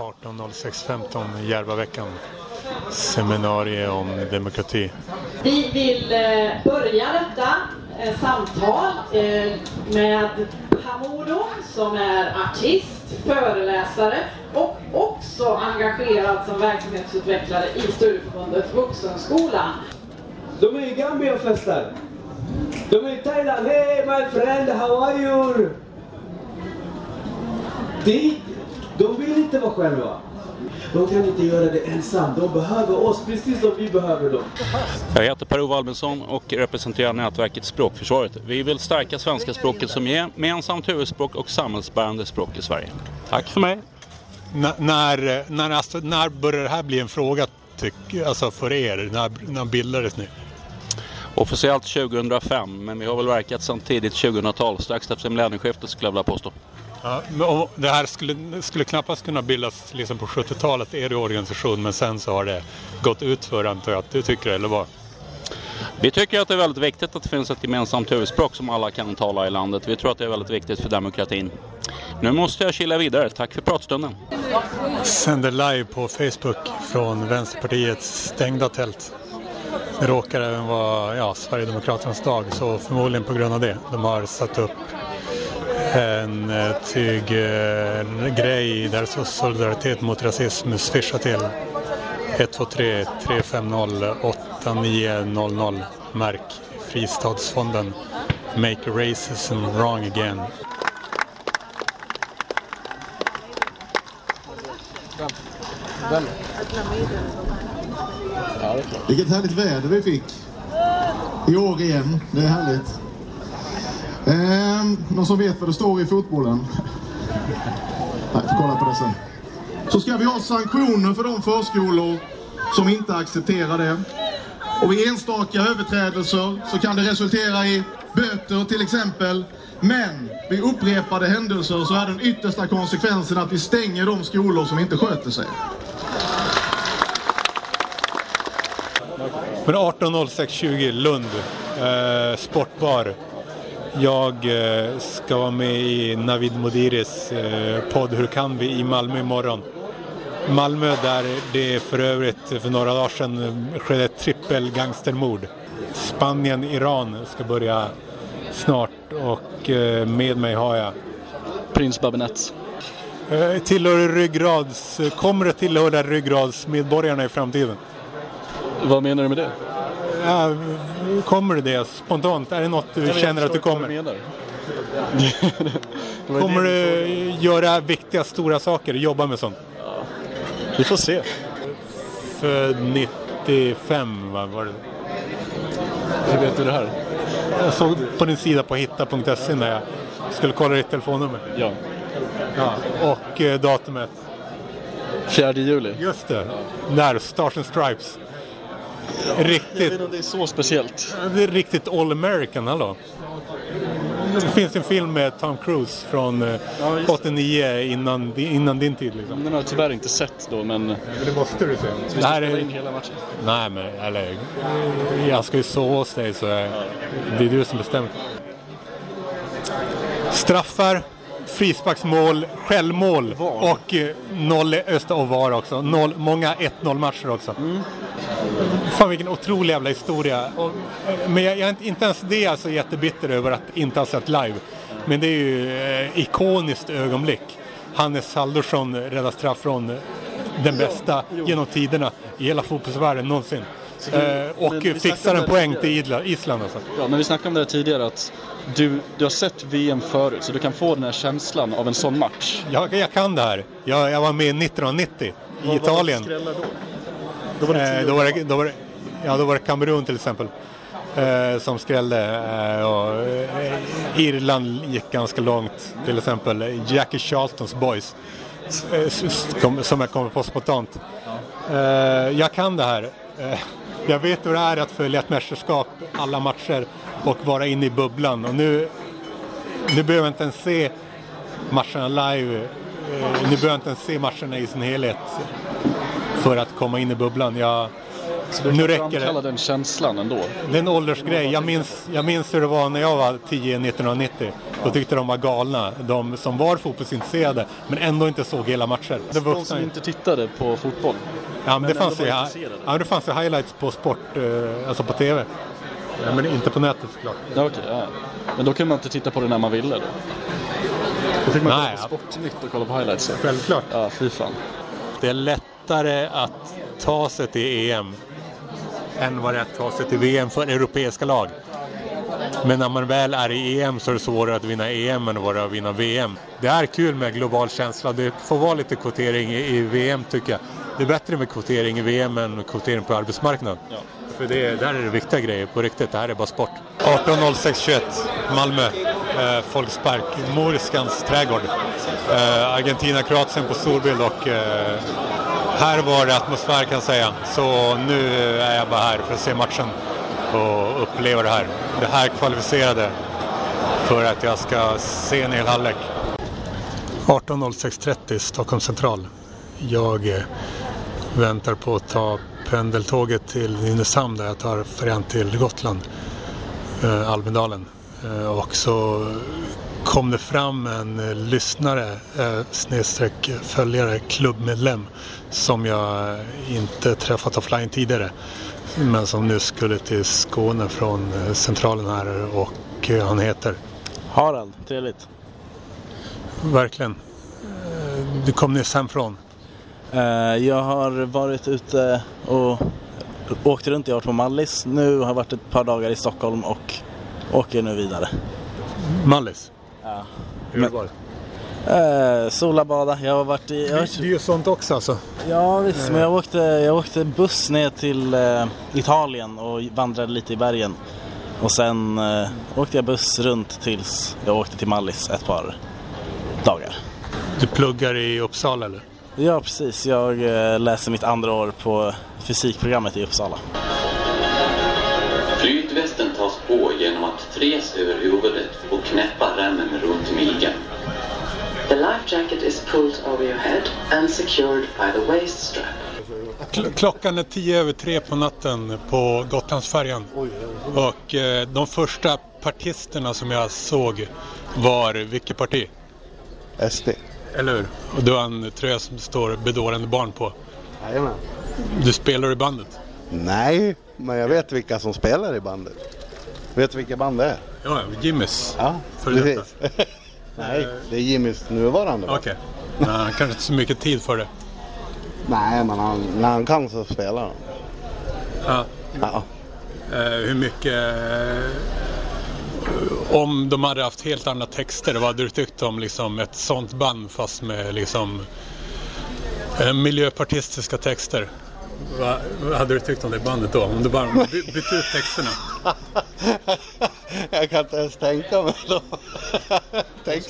18.06.15 Järvaveckan. Seminarium om demokrati. Vi vill eh, börja detta eh, samtal eh, med Hamodo som är artist, föreläsare och också engagerad som verksamhetsutvecklare i Studieförbundet Vuxenskolan. De är i Gambia och festar. De är i Thailand. Hey my friend, how are you? De, de vill inte vara själva. De kan inte göra det ensam. De behöver oss precis som vi behöver dem. Jag heter Per-Ove Albinson och representerar nätverket Språkförsvaret. Vi vill stärka svenska språket som gemensamt huvudspråk och samhällsbärande språk i Sverige. Tack för mig! N när, när, alltså, när börjar det här bli en fråga tyck, alltså för er? När, när bildades ni? Officiellt 2005, men vi har väl verkat sedan tidigt 2000-tal, strax efter millennieskiftet skulle jag vilja påstå. Ja, men det här skulle, skulle knappast kunna bildas liksom på 70-talet, er organisation, men sen så har det gått ut för antar jag att du tycker eller vad? Vi tycker att det är väldigt viktigt att det finns ett gemensamt huvudspråk som alla kan tala i landet. Vi tror att det är väldigt viktigt för demokratin. Nu måste jag kila vidare. Tack för pratstunden. Sänder live på Facebook från Vänsterpartiets stängda tält. Det råkar även vara ja, Sverigedemokraternas dag, så förmodligen på grund av det. De har satt upp en eh, tyggrej eh, där solidaritet mot rasism swishar till 123 350 8900 märk Fristadsfonden Make racism wrong again. Vilket härligt väder vi fick. I år igen. Det är härligt. Eh, någon som vet vad det står i fotbollen? Nej, får kolla på det sen. Så ska vi ha sanktioner för de förskolor som inte accepterar det. Och vid enstaka överträdelser så kan det resultera i böter till exempel. Men vid upprepade händelser så är den yttersta konsekvensen att vi stänger de skolor som inte sköter sig. Men 18.06.20 Lund, eh, sportbar. Jag eh, ska vara med i Navid Modiris eh, podd Hur kan vi i Malmö imorgon. Malmö där det för övrigt för några dagar sedan skedde ett trippelgangstermord. Spanien, Iran ska börja snart och eh, med mig har jag Prins Babinett. Eh, tillhör ryggrads, kommer det tillhöra ryggradsmedborgarna i framtiden? Vad menar du med det? Ja, kommer det det spontant? Är det något du känner att du kommer? Menar. Kommer du göra viktiga, stora saker? Jobba med sånt? Vi får se. Född 95, va, var det? Hur vet du det här? Jag såg på din sida på hitta.se när jag skulle kolla ditt telefonnummer. Ja. Ja, och eh, datumet. 4 juli. Just det. Där, Stars and Stripes. Jag Riktigt, vet inte om det är så speciellt. det är riktigt all American, hallå. Det finns en film med Tom Cruise från eh, Ja, just det. 89 innan, innan din tid liksom. Den har jag tyvärr inte sett då, men Det måste du se. vi Det ska här spela är, in hela matchen. nej men eller, jag ska ju sova hos dig så jag, det är du som bestämmer. Straffar, frisparksmål, självmål och eh, noll Öster och VAR också. Noll, många 1-0 matcher också. Fan vilken otrolig jävla historia. Och, eh, men jag, jag inte- ens det är så jättebitter över att inte ha sett live. Men det är ju eh, ikoniskt ögonblick. Hannes Haldursson räddar straff från eh, den bästa genom tiderna i hela fotbollsvärlden någonsin. du- Eh, och fixar en poäng det till Island alltså. Ja, men vi snackade om det här tidigare att du, du har sett VM förut så du kan få den här känslan av en sån match. Jag, jag kan det här. Jag, jag var med 1990 i Italien. Skrällar då? Då var det Eh, då, var det, då, var det, ja, då var det Kamerun till exempel eh, som skrällde. Eh, och, eh, Irland gick ganska långt till exempel. Jackie Charltons Boys eh, s- s- kom, som jag kommer på spontant. Eh, jag kan det här. Eh, jag vet hur det är att följa ett mästerskap, alla matcher och vara inne i bubblan. Och nu, nu behöver jag inte ens se matcherna live. Eh, nu behöver jag inte ens se matcherna i sin helhet för att komma in i bubblan. Jag, Så du Nu räcker det. den känslan ändå. Det är en åldersgrej. Jag minns, jag minns hur det var när jag var 10 1990. Då tyckte de var galna. De som var fotbollsintresserade men ändå inte såg hela matcher. Det De som inte tittade på fotboll. Ja, men det, ändå fanns ju, ja, det fanns ju highlights på sport, eh, alltså på TV. Ja, men inte på nätet såklart. Ja, okej, ja. Men då kunde man inte titta på det när man ville då? Då fick man Nej, kolla på Sportnytt och kolla på highlights. Självklart. Ja, fy fan. Det är lättare att ta sig till EM än vad det är att ta sig till VM för europeiska lag. Men när man väl är i EM så är det svårare att vinna EM än vad det är att vinna VM. Det är kul med global känsla. Det får vara lite kvotering i VM tycker jag. Det är bättre med kvotering i VM än kvotering på arbetsmarknaden. För det, där är det viktiga grejer på riktigt. Det här är bara sport. 18.06.21 Malmö. Eh, Folkspark. Moriskans trädgård. Eh, Argentina-Kroatien på storbild och eh, här var det atmosfär kan jag säga. Så nu eh, är jag bara här för att se matchen och uppleva det här. Det här kvalificerade för att jag ska se en hel halvlek. 18.06.30 Stockholm central. Jag eh, väntar på att ta pendeltåget till Nynäshamn där jag tar färjan till Gotland, eh, Almedalen. Eh, och så kom det fram en eh, lyssnare, eh, snedstreck följare, klubbmedlem som jag inte träffat offline tidigare. Men som nu skulle till Skåne från eh, centralen här och eh, han heter Harald, trevligt. verkligen. Du kom nyss hemifrån. Eh, jag har varit ute och åkt runt. Jag har varit på Mallis. Nu har jag varit ett par dagar i Stockholm och åker nu vidare. Mallis. Ja. Hur var det? Eh, sola, bada. Jag har varit i... Jag har, Du gör sånt också alltså? ja visst, men jag åkte, jag åkte buss ner till eh, Italien och vandrade lite i bergen. Och sen eh, åkte jag buss runt tills jag åkte till Mallis ett par dagar. Du pluggar i Uppsala eller? Ja, precis. Jag eh, läser mitt andra år på fysikprogrammet i Uppsala. Flytvästen tas på genom att tres över huvudet och knäppa remmen runt midjan. The life jacket is pulled over your head and secured by the waist strap. Kl- klockan är tio över tre på natten på Gotlandsfärjan. Och eh, de första partisterna som jag såg var vilket parti? SD. Eller hur? Och du har en tröja som står bedårande barn på. Jajamän. Du spelar i bandet? Nej, men jag vet vilka som spelar i bandet. Vet du vilka band det är? Ja, Jimmys. Ja, För precis. Nej, det är Jimmys nuvarande band. Okej. Nej, han kanske inte så mycket tid för det. Nej, men han, när han kan så spelar han. Ja. Ja. Eh, hur mycket... Om de hade haft helt andra texter, vad hade du tyckt om liksom, ett sånt band fast med liksom, eh, miljöpartistiska texter? Va, vad hade du tyckt om det bandet då? Om du bara by, bytte ut texterna? jag kan inte ens tänka mig då. Tänk.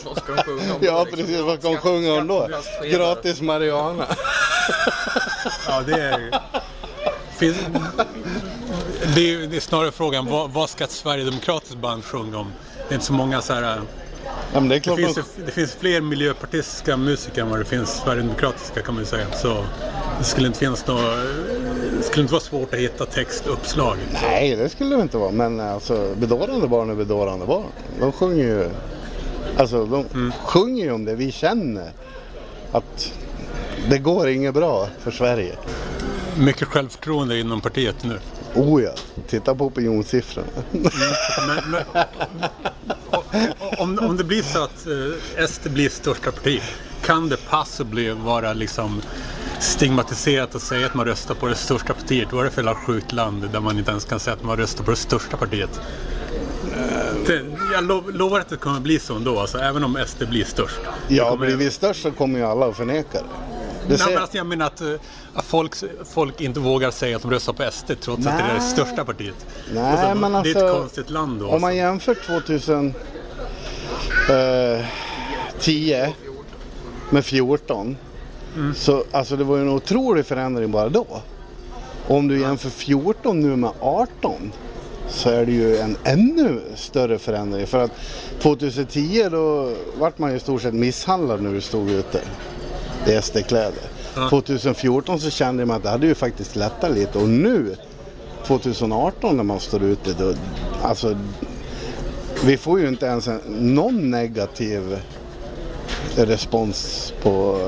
Ja, precis. Vad ska de sjunga om då? Gratis Mariana. Ja, det är... Finns, det, är, det är snarare frågan, vad, vad ska ett Sverigedemokratiskt band sjunga om? Det är inte så många så här... Ja, men det Det finns, de... det finns fler miljöpartistiska musiker än vad det finns sverigedemokratiska kan man ju säga. Så det skulle inte finnas något, det skulle inte vara svårt att hitta textuppslag. Nej, det skulle det inte vara. Men alltså, bedårande barn är bedårande barn. De sjunger ju... Alltså, de Mm. sjunger ju om det vi känner. Att det går inget bra för Sverige. Mycket självförtroende inom partiet nu. Oh ja, titta på opinionssiffrorna. Men, men, om, om det blir så att eh, SD blir största parti, kan det possibly vara liksom stigmatiserat att säga att man röstar på det största partiet? Vad är det för jävla sjukt land där man inte ens kan säga att man röstar på det största partiet? Det, jag lo, lovar att det kommer bli så ändå, alltså, även om SD blir störst. Ja, kommer- blir vi störst så kommer ju alla att förneka det. Det Nej, ser... men alltså, jag menar att, eh, att folk, folk inte vågar säga att de röstar på SD trots att det är det Nej. största partiet. Nej, Alltså, men det är ett alltså, konstigt land då. Om man alltså. jämför 2010 med 14 Mm. så alltså det var ju en otrolig förändring bara då. Om du jämför 14 nu med 18 så är det ju en ännu större förändring. För att 2010 då vart man ju i stort sett misshandlad när du stod ute i SD-kläder. Ja. 2014 så kände man att det hade ju faktiskt lättat lite och nu 2018 när man står ute, då, alltså vi får ju inte ens en, någon negativ respons på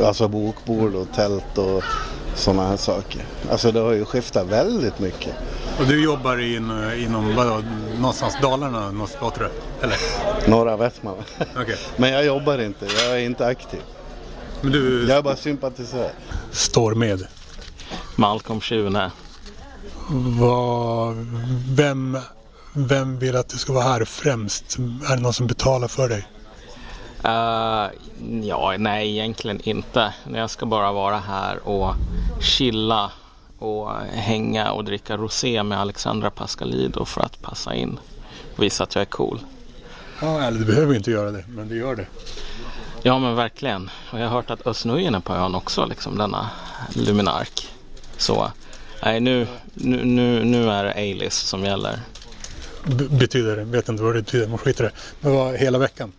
eh, alltså bokbord och tält och sådana här saker. Alltså det har ju skiftat väldigt mycket. Och du jobbar in, inom vadå, någonstans Dalarna, någonstans, tror du? Eller? Norra Västmanland. Okej. Men jag jobbar inte, jag är inte aktiv. Men du Jag är bara sympatisör. står med. Malcolm Schune. Vad, vem, vem vill att du ska vara här främst? Är det någon som betalar för dig? Uh, ja, nej egentligen inte. Jag ska bara vara här och chilla och hänga och dricka rosé med Alexandra Pascalido för att passa in. Visa att jag är cool. Ja, eller du behöver inte göra det, men du gör det. Ja men verkligen. Och jag har hört att Özz Nujen är på ön också, liksom denna luminark. Så nej, nu, nu, nu, nu är det A-list som gäller. B- betyder det? Vet inte vad det betyder, man skiter det. Men vad, hela veckan?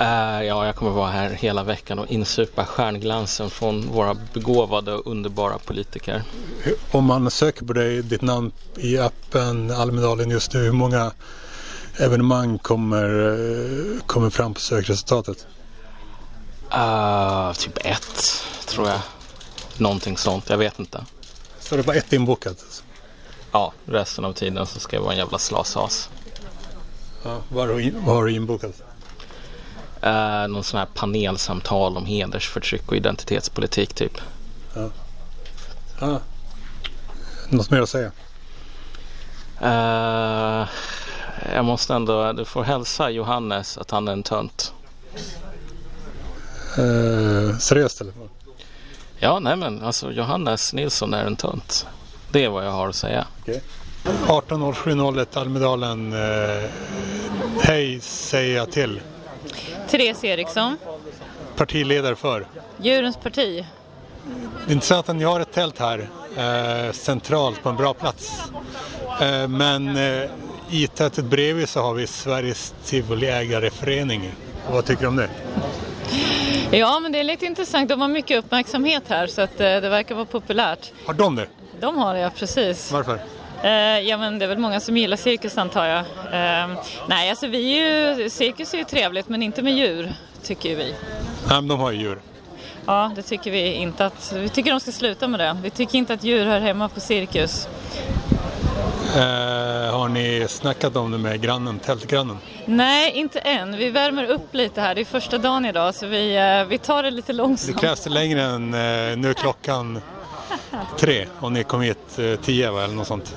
Eh, ja, jag kommer vara här hela veckan och insupa stjärnglansen från våra begåvade och underbara politiker. Om man söker på dig, ditt namn i appen Almedalen just nu, hur många evenemang kommer, eh, kommer fram på sökresultatet? Eh, typ ett, tror jag. Någonting sånt, jag vet inte. Så det var ett inbokat? Ja, resten av tiden så ska jag vara en jävla slashas. Ja, vad, har du inbokat? Uh, någon sån här panelsamtal om hedersförtryck och identitetspolitik typ. Ja. Något mer att säga? Eh, jag måste ändå, du får hälsa Johannes att han är en tönt. Eh, seriöst eller? Ja, nej men alltså Johannes Nilsson är en tönt. Det är vad jag har att säga. 18.07.01 Almedalen. Eh, hej säger jag till. Therese Eriksson, Partiledare för. Djurens parti. Det är intressant att ni har ett tält här eh, centralt på en bra plats. Eh, men eh, i tältet bredvid så har vi Sveriges Tivoliägareförening. Vad tycker du om det? Ja, men det är lite intressant. De har mycket uppmärksamhet här så att eh, det verkar vara populärt. Har de det? De har det, ja, precis. Varför? Eh, ja, men det är väl många som gillar cirkus antar jag. Eh, nej, alltså vi är ju, cirkus är ju trevligt men inte med djur, tycker vi. Nej, men de har ju djur. Ja, det tycker vi inte att, vi tycker de ska sluta med det. Vi tycker inte att djur hör hemma på cirkus. Eh, har ni snackat om det med grannen, tältgrannen? Nej, inte än. Vi värmer upp lite här. Det är första dagen idag så vi, eh, vi tar det lite Det långsamt. krävs det längre än eh, nu klockan tre och ni kom hit eh, tio va, eller något sånt.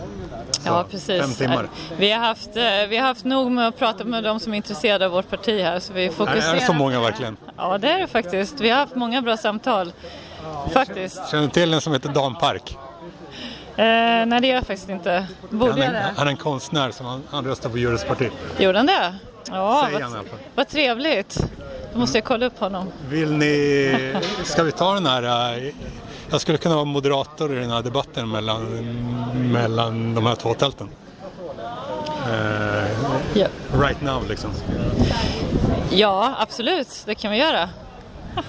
Ja, precis. Fem timmar. Vi har, haft, eh, vi har haft nog med att prata med de som är intresserade av vårt parti här så vi fokuserar. är det så många verkligen? Ja, det är det faktiskt. Vi har haft många bra samtal. Faktiskt. Känner du till en som heter Dan Park? Eh, nej, det gör jag faktiskt inte. Borde Han jag det? han är en konstnär som han, han röstar på Djurens parti. Gjorde han det? Ja, Säger vad, vad trevligt. Då måste jag kolla upp honom. Vill ni, ska vi ta den här, eh, jag skulle kunna vara moderator i den här debatten mellan, mellan de här två tälten. Eh, Ja. Right now liksom. Ja, absolut. Det kan vi göra.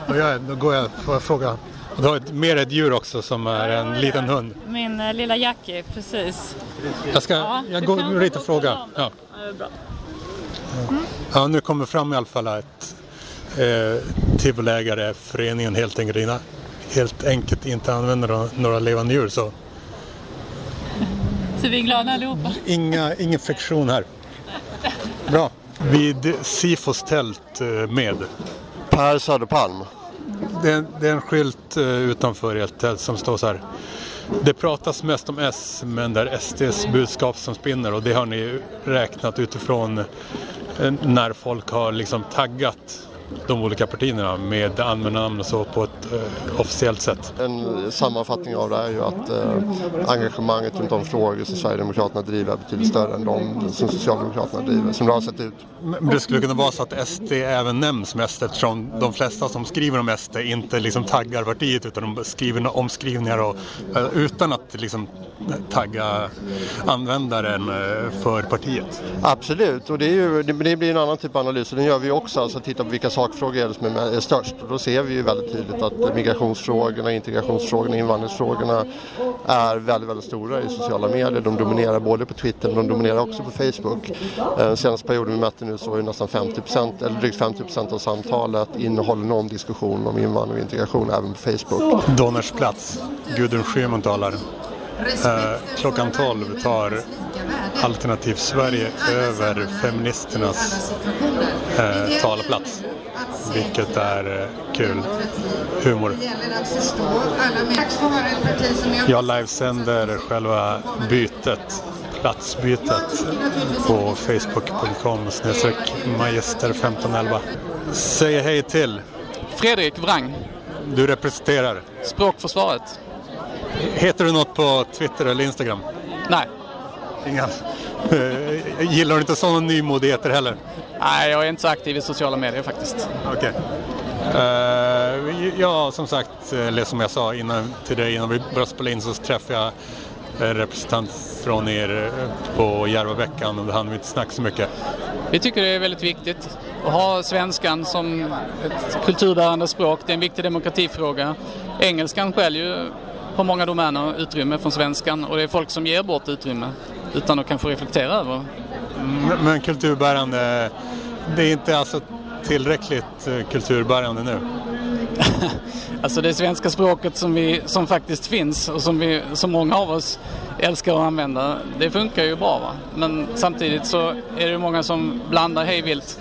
Och jag, då går jag, får jag fråga. Och du har ett, mer ett djur också som är en liten hund. Min eh, lilla Jackie, precis. Jag, ska, Ja, jag går dit och frågar. Ja. Ja, bra. Ja, nu kommer fram i alla fall att eh, Tivoliägareföreningen helt enkelt, helt enkelt inte använder några, några levande djur. Så Så vi är glada allihopa. inga, ingen friktion här. Bra. Vid Sifos tält eh, med. Per Söderpalm. Det är, det är en skylt eh, utanför ert tält som står så här. Det pratas mest om S men det är SDs budskap som spinner och det har ni räknat utifrån eh, när folk har liksom taggat de olika partierna med användarnamn och så på ett eh, officiellt sätt. En sammanfattning av det är ju att eh, engagemanget runt de frågor som Sverigedemokraterna driver är betydligt större än de som Socialdemokraterna driver, som det har sett ut. Men det skulle kunna vara så att SD även nämns mest eftersom de flesta som skriver om SD inte liksom taggar partiet utan de skriver omskrivningar och, eh, utan att liksom tagga användaren eh, för partiet. Absolut, och det, är ju, det, det blir en annan typ av analys och den gör vi också, alltså titta på vilka sakfrågor är det som är, är störst. Och då ser vi ju väldigt tydligt att migrationsfrågorna, integrationsfrågorna, invandringsfrågorna är väldigt, väldigt stora i sociala medier. De dominerar både på Twitter men de dominerar också på Facebook. Den senaste perioden vi mätte nu så var ju nästan 50% eller drygt 50% av samtalet innehåller någon diskussion om invandring och integration även på Facebook. Donners plats. Gudrun Schyman talar. Eh, klockan 12 tar Alternativ Sverige över feministernas eh, talplats. Vilket är eh, kul. Humor. Jag livesänder själva bytet, platsbytet på facebook.com magister 1511. Säg hej till Fredrik Wrang. Du representerar? Språkförsvaret. Heter du något på Twitter eller Instagram? Nej. Inga. Eh, Gillar du inte sådana nymodigheter heller? Nej, jag är inte så aktiv i sociala medier faktiskt. Okej. Uh, ja, som sagt, eller som jag sa innan, till dig innan vi började spela in så träffade jag en representant från er på Järvaveckan och då hann vi inte snacka så mycket. Vi tycker det är väldigt viktigt att ha svenskan som ett kulturbärande språk. Det är en viktig demokratifråga. Engelskan skäller ju på många domäner utrymme från svenskan och det är folk som ger bort utrymme utan att kanske reflektera över. Men, kulturbärande, det är inte alltså tillräckligt eh, kulturbärande nu? alltså det svenska språket som, vi, som faktiskt finns och som, vi, som många av oss älskar att använda, det funkar ju bra. Va? Men samtidigt så är det många som blandar hejvilt.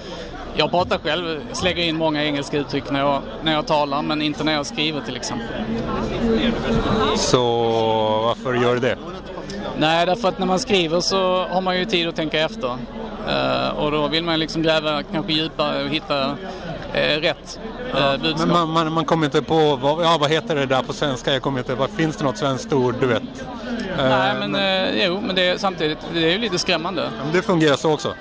Jag pratar själv, slänger in många engelska uttryck när jag, när jag talar men inte när jag skriver till exempel. Så varför gör du det? Nej, därför att när man skriver så har man ju tid att tänka efter. Uh, och då vill man liksom gräva kanske djupare och hitta uh, rätt uh, budskap. Men man, man, man, kommer inte på, vad, ja, vad heter det där på svenska? Jag kommer inte, vad, finns det något svenskt ord, du vet? Nej, men, men... jo, men det är, samtidigt, det är ju lite skrämmande. Men det fungerar så också?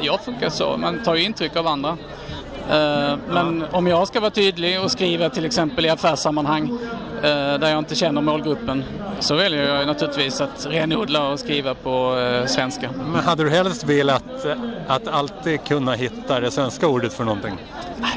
jag funkar så, man tar ju intryck av andra. Men om jag ska vara tydlig och skriva till exempel i affärssammanhang där jag inte känner målgruppen så väljer jag naturligtvis att renodla och skriva på svenska. Men hade du helst velat att alltid kunna hitta det svenska ordet för någonting?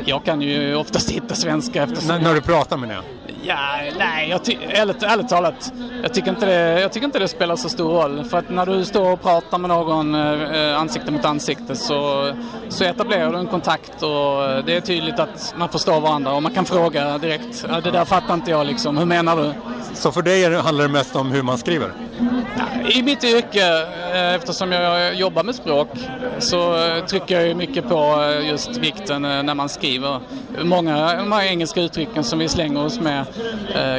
Jag kan ju oftast hitta svenska eftersom... N när du pratar med det? Ja, nej, jag ty- ärligt, ärligt talat, jag tycker, inte det, jag tycker inte det spelar så stor roll. För att när du står och pratar med någon eh, ansikte mot ansikte så, så etablerar du en kontakt och det är tydligt att man förstår varandra och man kan fråga direkt. Ja, det där fattar inte jag liksom, hur menar du? Så för dig handlar det mest om hur man skriver? I mitt yrke, eftersom jag jobbar med språk, så trycker jag mycket på just vikten när man skriver. Många av de här engelska uttrycken som vi slänger oss med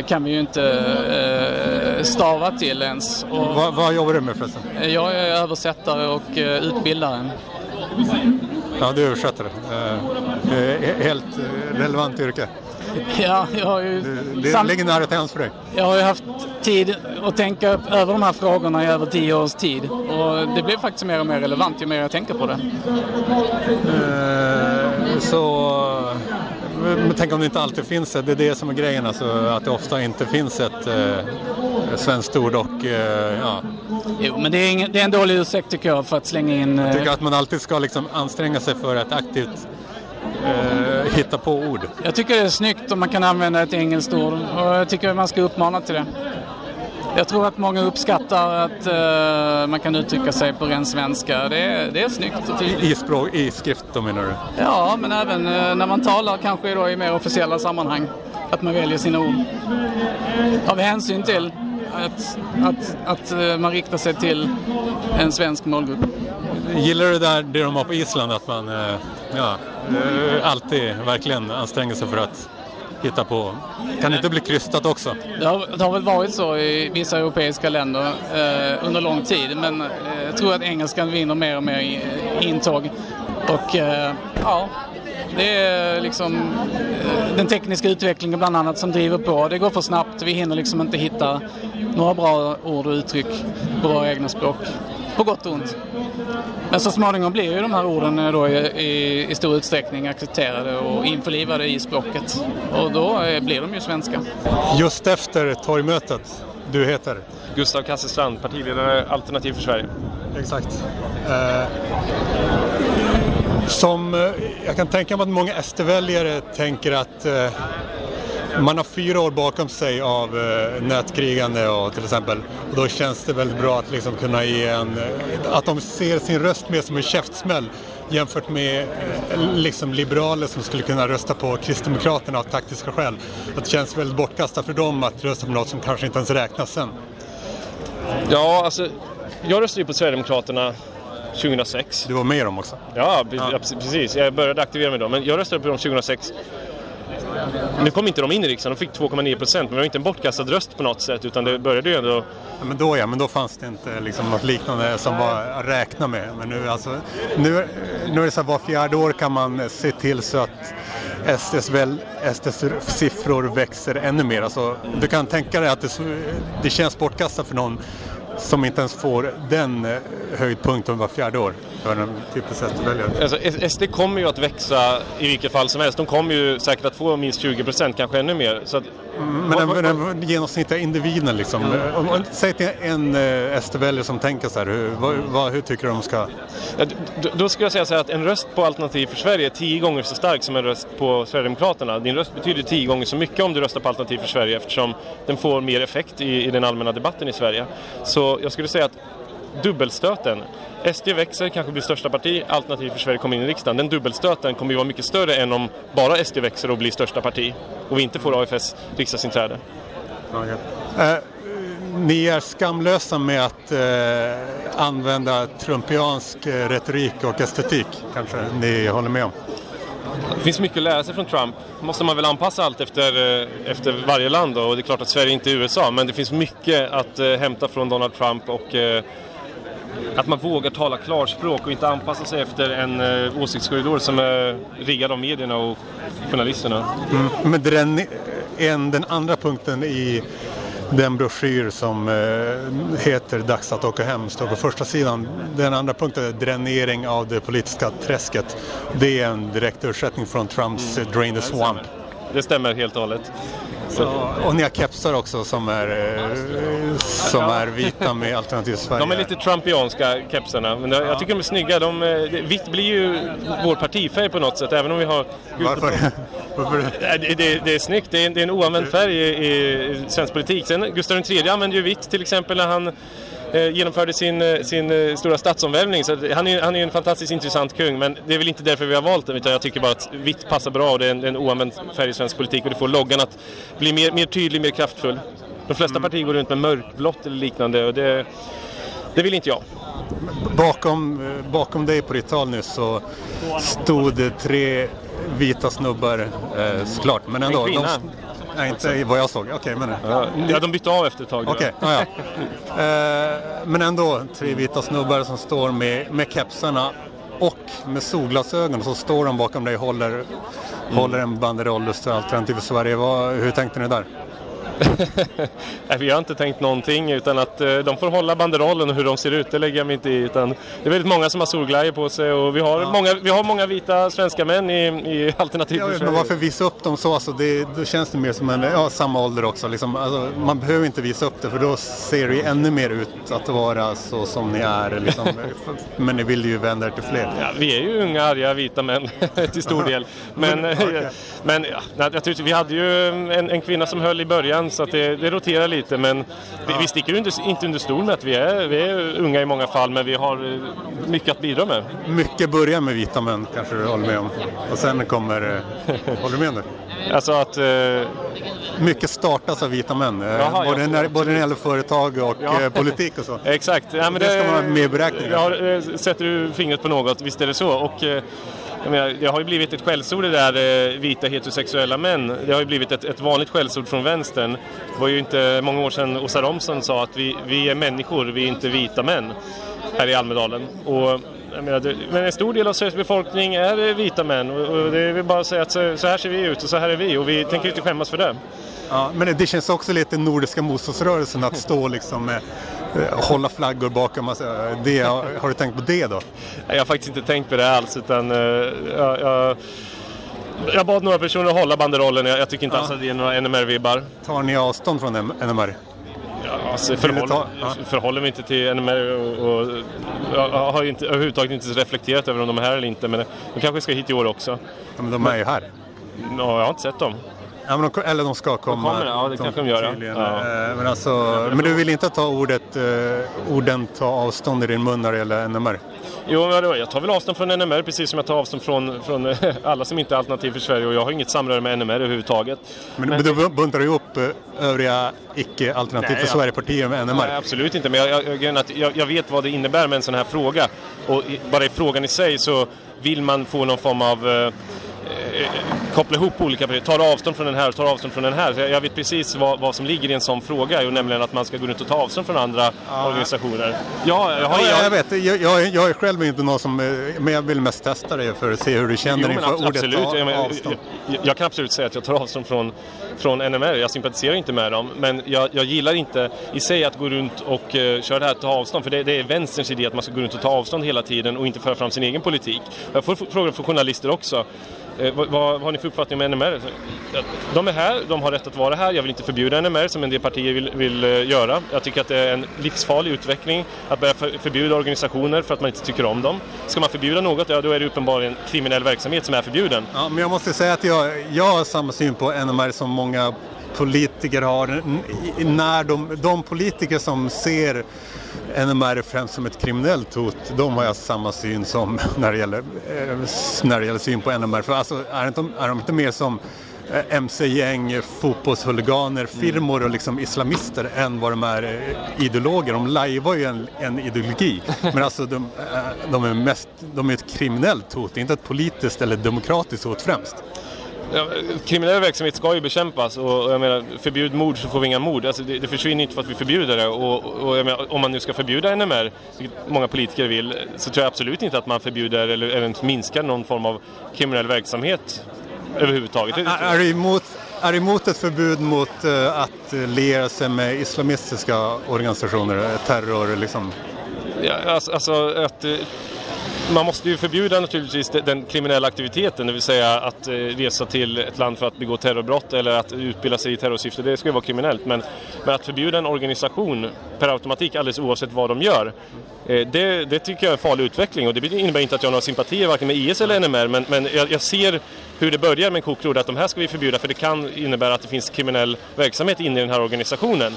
kan vi ju inte stava till ens. Och vad, vad jobbar du med förresten? Jag är översättare och utbildare. Ja, du översätter. Helt relevant yrke. Ja, jag har ju... Det sam... ligger nära till hands för dig. Jag har ju haft tid att tänka över de här frågorna i över tio års tid. Och det blir faktiskt mer och mer relevant ju mer jag tänker på det. Så... Men tänk om det inte alltid finns ett, det är det som är grejen alltså, att det ofta inte finns ett uh, svenskt ord och uh, ja. Jo, men det är, ingen, det är en dålig ursäkt tycker jag för att slänga in... Jag tycker att man alltid ska liksom anstränga sig för att aktivt eh, hitta på ord. Jag tycker det är snyggt om man kan använda ett engelskt ord och jag tycker man ska uppmana till det. Jag tror att många uppskattar att uh, man kan uttrycka sig på ren svenska. Det är, det är snyggt. I, i, språk, I skrift då menar du? Ja, men även uh, när man talar kanske då i mer officiella sammanhang. Att man väljer sina ord. Av hänsyn till att, att, att uh, man riktar sig till en svensk målgrupp. Gillar du det där det de har på Island? Att man ja, alltid verkligen anstränger sig för att hitta på. Kan det inte bli krystat också? Det har, det har väl varit så i vissa europeiska länder eh, under lång tid men eh, jag tror att engelskan vinner mer och mer i, eh, intåg. Och eh, ja, det är liksom eh, den tekniska utvecklingen bland annat som driver på. Det går för snabbt, vi hinner liksom inte hitta några bra ord och uttryck på våra egna språk. På gott och ont. Men så småningom blir ju de här orden då i, i, i stor utsträckning accepterade och införlivade i språket. Och då blir de ju svenska. Just efter torgmötet, du heter? Gustav Kasselstrand, partiledare Alternativ för Sverige. Exakt. Uh, Som, eh, jag kan tänka mig att många SD-väljare tänker att eh, man har fyra år bakom sig av eh, nätkrigande och till exempel. Och då känns det väldigt bra att liksom kunna ge en, eh, att de ser sin röst mer som en käftsmäll jämfört med eh, liksom liberaler som skulle kunna rösta på Kristdemokraterna av taktiska skäl. Att det känns väldigt bortkastat för dem att rösta på något som kanske inte ens räknas sen. Ja, alltså jag röstade ju på Sverigedemokraterna 2006. Du var med dem också? Ja, ja. precis. Jag började aktivera mig då. Men jag röstade på dem 2006. Nu kom inte de in i riksdagen, de fick 2,9 procent. Men det var inte en bortkastad röst på något sätt. Utan det började ju ändå... Ja, men då ja, men då fanns det inte liksom något liknande som var att räkna med. Men nu, alltså, nu, nu är det så att var fjärde år kan man se till så att SDs, väl, SDs siffror växer ännu mer. Alltså, du kan tänka dig att det, det känns bortkastat för någon som inte ens får den eh, höjdpunkten var fjärde år för en typisk SD-väljare. Alltså, SD kommer ju att växa i vilket fall som helst. De kommer ju säkert att få minst 20 procent, kanske ännu mer. Så att, Men den, den genomsnittliga individen liksom. Om, om, säg till en eh, SD-väljare som tänker så här, hur, vad, vad, hur tycker du de ska... Ja, d- då skulle jag säga så här att en röst på Alternativ för Sverige är tio gånger så stark som en röst på Sverigedemokraterna. Din röst betyder tio gånger så mycket om du röstar på Alternativ för Sverige eftersom den får mer effekt i, i den allmänna debatten i Sverige. Så jag skulle säga att dubbelstöten, SD växer, kanske blir största parti, Alternativ för Sverige kommer in i riksdagen. Den dubbelstöten kommer ju vara mycket större än om bara SD växer och blir största parti och vi inte får AFS riksdagsinträde. Eh, ni är skamlösa med att eh, använda trumpiansk eh, retorik och estetik, kanske ni håller med om? Det finns mycket att lära sig från Trump. måste man väl anpassa allt efter, eh, efter varje land då. och det är klart att Sverige inte är USA men det finns mycket att eh, hämta från Donald Trump och eh, att man vågar tala klarspråk och inte anpassa sig efter en eh, åsiktskorridor som eh, är riggad av medierna och journalisterna. Mm. Men den, en, den andra punkten i den broschyr som eh, heter Dags att åka hem står på första sidan. Den andra punkten är dränering av det politiska träsket. Det är en direkt översättning från Trumps mm. Drain the Swamp. Det stämmer helt och hållet. Så, och ni har kepsar också som är, eh, som är vita med Alternativ Sverige. De är lite trumpianska kepsarna, men jag tycker de är snygga. De, eh, vitt blir ju vår partifärg på något sätt, även om vi har... Varför? Varför? Det, det, det är snyggt, det är, en- det är en oanvänd färg i, i svensk politik. Sen Gustav III använde ju vitt till exempel när han genomförde sin, eh, sin eh, stora statsomvälvning. Så han är han är en fantastiskt intressant kung, men det är väl inte därför vi har valt den, utan jag tycker bara att vitt passar bra och det är en, en oanvänd färg i svensk politik och det får loggan att bli mer, mer tydlig, mer kraftfull. De flesta partier går runt med mörkblått eller liknande och det, det vill inte jag. Bakom, eh, bakom dig på ditt tal nyss så stod det tre vita snubbar eh, såklart. Men ändå. En kvinna. De, nej, inte vad jag såg. Okej, men... Ja, ja, de bytte av efter ett tag. Okej, ja, ja. Eh, Men ändå tre vita snubbar som står med, med kepsarna och med solglasögon så står de bakom dig och håller, håller en banderoll och står Alternativ för Sverige. Vad, hur tänkte ni där? Nej, vi har inte tänkt någonting utan att eh, de får hålla banderollen och hur de ser ut, det lägger jag mig inte i. Utan det är väldigt många som har solglajjor på sig och vi har, många, vi har många vita svenska män i, i Alternativ Ja, men varför visa upp dem så? Alltså det, då känns det mer som en, ja, samma ålder också. Liksom, alltså, man behöver inte visa upp det för då ser det ännu mer ut att vara så som ni är. Liksom. men ni vill ju vända er till fler. Ja, vi är ju unga, arga, vita män till stor del. Men, men ja, jag tyckte, vi hade ju en, en kvinna som höll i början så att det, det roterar lite. Men vi, vi sticker ju inte, under stol med att vi är, vi är unga i många fall men vi har eh, mycket att bidra med. Mycket börjar med vita män kanske du håller med om. Och sen kommer, eh, håller du med nu? Alltså att... Eh... Mycket startas av vita män. eh, Jaha, både, när, både när det gäller företag och Ja. politik och så. Exakt. Ja, men det, ska man ha med i beräkningen. Ja, sätter du fingret på något, visst är det så. Och, eh, jag menar, det har ju blivit ett skällsord det där eh, vita heterosexuella män. Det har ju blivit ett, ett vanligt skällsord från vänstern. Det var ju inte många år sedan Åsa Romson sa att vi, vi är människor, vi är inte vita män här i Almedalen. Och, jag menar, det, men en stor del av Sveriges befolkning är eh, vita män och, och det är väl bara att säga att så, så här ser vi ut och så här är vi och vi tänker inte skämmas för det. Ja, men det känns också lite nordiska motståndsrörelsen att stå liksom med, hålla flaggor bakom. Alltså, det, har, du tänkt på det då? Jag har faktiskt inte tänkt på det alls utan eh, jag, jag, jag bad några personer att hålla banderollen. Jag, jag tycker inte Ja. alls att det är några NMR-vibbar. Tar ni avstånd från NMR? Ja, Alltså, förhåller, ta- ja. förhåller mig inte till NMR och, och jag har inte, överhuvudtaget inte reflekterat över om de är här eller inte. Men de kanske ska hit i år också. Ja, men de är ju här. Ja, jag har inte sett dem. Ja, men de, eller de ska komma. kommer, ja, det kanske de gör, ja. Eh, Men, alltså, men du vill inte ta ordet, eh, orden ta avstånd i din mun när det gäller NMR? Jo, jag tar väl avstånd från NMR precis som jag tar avstånd från, från eh, alla som inte är Alternativ för Sverige och jag har inget samröre med NMR överhuvudtaget. Men, men du buntar du ihop eh, övriga icke-alternativ för. Sverige-partier med NMR? Nej, absolut inte, men jag, jag, jag, jag vet vad det innebär med en sån här fråga. Och bara i frågan i sig så vill man få någon form av koppla ihop olika partier. Tar avstånd från den här och tar avstånd från den här. Så jag, vet precis vad, vad som ligger i en sån fråga, och nämligen att man ska gå runt och ta avstånd från andra organisationer. Ja, jag har Ja, jag, jag vet. Jag, jag, jag är själv inte någon som... eh, Men jag vill mest testa det för att se hur du känner Jo, inför ordet absolut. ta avstånd. jag, kan absolut säga att jag tar avstånd från, från NMR. Jag sympatiserar inte med dem. Men jag, gillar inte i sig att gå runt och uh, köra det här ta avstånd. För det, det är vänsterns idé att man ska gå runt och ta avstånd hela tiden och inte föra fram sin egen politik. Jag får frågor från journalister också. Eh, vad, vad, har ni för uppfattning om NMR? De är här, de har rätt att vara här. Jag vill inte förbjuda NMR som en del partier vill, vill eh, göra. Jag tycker att det är en livsfarlig utveckling att börja för, förbjuda organisationer för att man inte tycker om dem. Ska man förbjuda något, ja då är det uppenbarligen kriminell verksamhet som är förbjuden. Ja, men jag måste säga att jag, jag har samma syn på NMR som många politiker har. N- När de, de politiker som ser NMR främst som ett kriminellt hot, de har jag samma syn som när det gäller, eh, när det gäller syn på NMR. För alltså, är, inte, är de inte mer som eh, mc-gäng, fotbollshuliganer, firmor och liksom islamister än vad de är eh, ideologer. De lajvar ju en, en ideologi. Men alltså de, de är mest, de är ett kriminellt hot, inte ett politiskt eller demokratiskt hot främst. Ja, kriminell verksamhet ska ju bekämpas och, jag menar, förbjud mord så får vi inga mord. Alltså det, det försvinner inte för att vi förbjuder det. Och, och menar, om man nu ska förbjuda NMR, vilket många politiker vill, så tror jag absolut inte att man förbjuder eller, ens minskar någon form av kriminell verksamhet överhuvudtaget. Är, är, du emot, är du emot ett förbud mot eh, att liera sig med islamistiska organisationer, terror liksom? Ja, alltså, alltså att eh, man måste ju förbjuda naturligtvis den kriminella aktiviteten, det vill säga att eh, resa till ett land för att begå terrorbrott eller att utbilda sig i terrorsyfte, det ska ju vara kriminellt. Men, men att förbjuda en organisation per automatik alldeles oavsett vad de gör, eh, det, det tycker jag är en farlig utveckling och det innebär inte att jag har några sympatier varken med IS eller NMR, men, men jag, jag ser hur det börjar med en kokrod, att de här ska vi förbjuda för det kan innebära att det finns kriminell verksamhet inne i den här organisationen.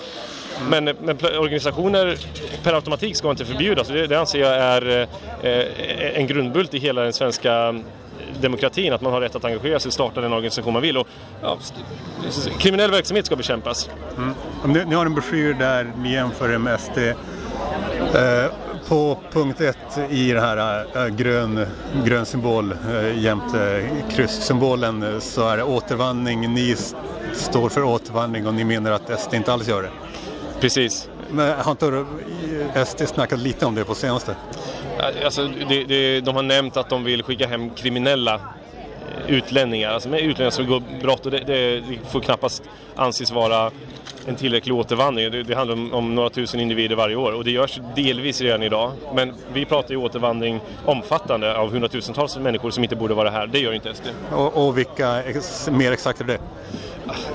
Men, men organisationer per automatik ska inte förbjudas. Det, det anser jag är eh, en grundbult i hela den svenska demokratin, att man har rätt att engagera sig och starta den organisation man vill. Och, ja, kriminell verksamhet ska bekämpas. Mm. Ni, ni har en broschyr där ni jämför med SD. Eh, på punkt ett i den här eh, grön, grön symbol eh, jämte krysssymbolen eh, så är det återvandring. Ni st står för återvandring och ni menar att SD inte alls gör det. Precis. Men har inte eh, SD snackat lite om det på senaste? Alltså, det, det, de har nämnt att de vill skicka hem kriminella eh, utlänningar, alltså med utlänningar som begår brott och det, det, det får knappast anses vara en tillräcklig återvandring. Det, det handlar om, om några tusen individer varje år och det görs delvis redan idag. Men vi pratar ju återvandring omfattande av hundratusentals människor som inte borde vara här. Det gör inte SD. Och, och vilka ex, mer exakt är det?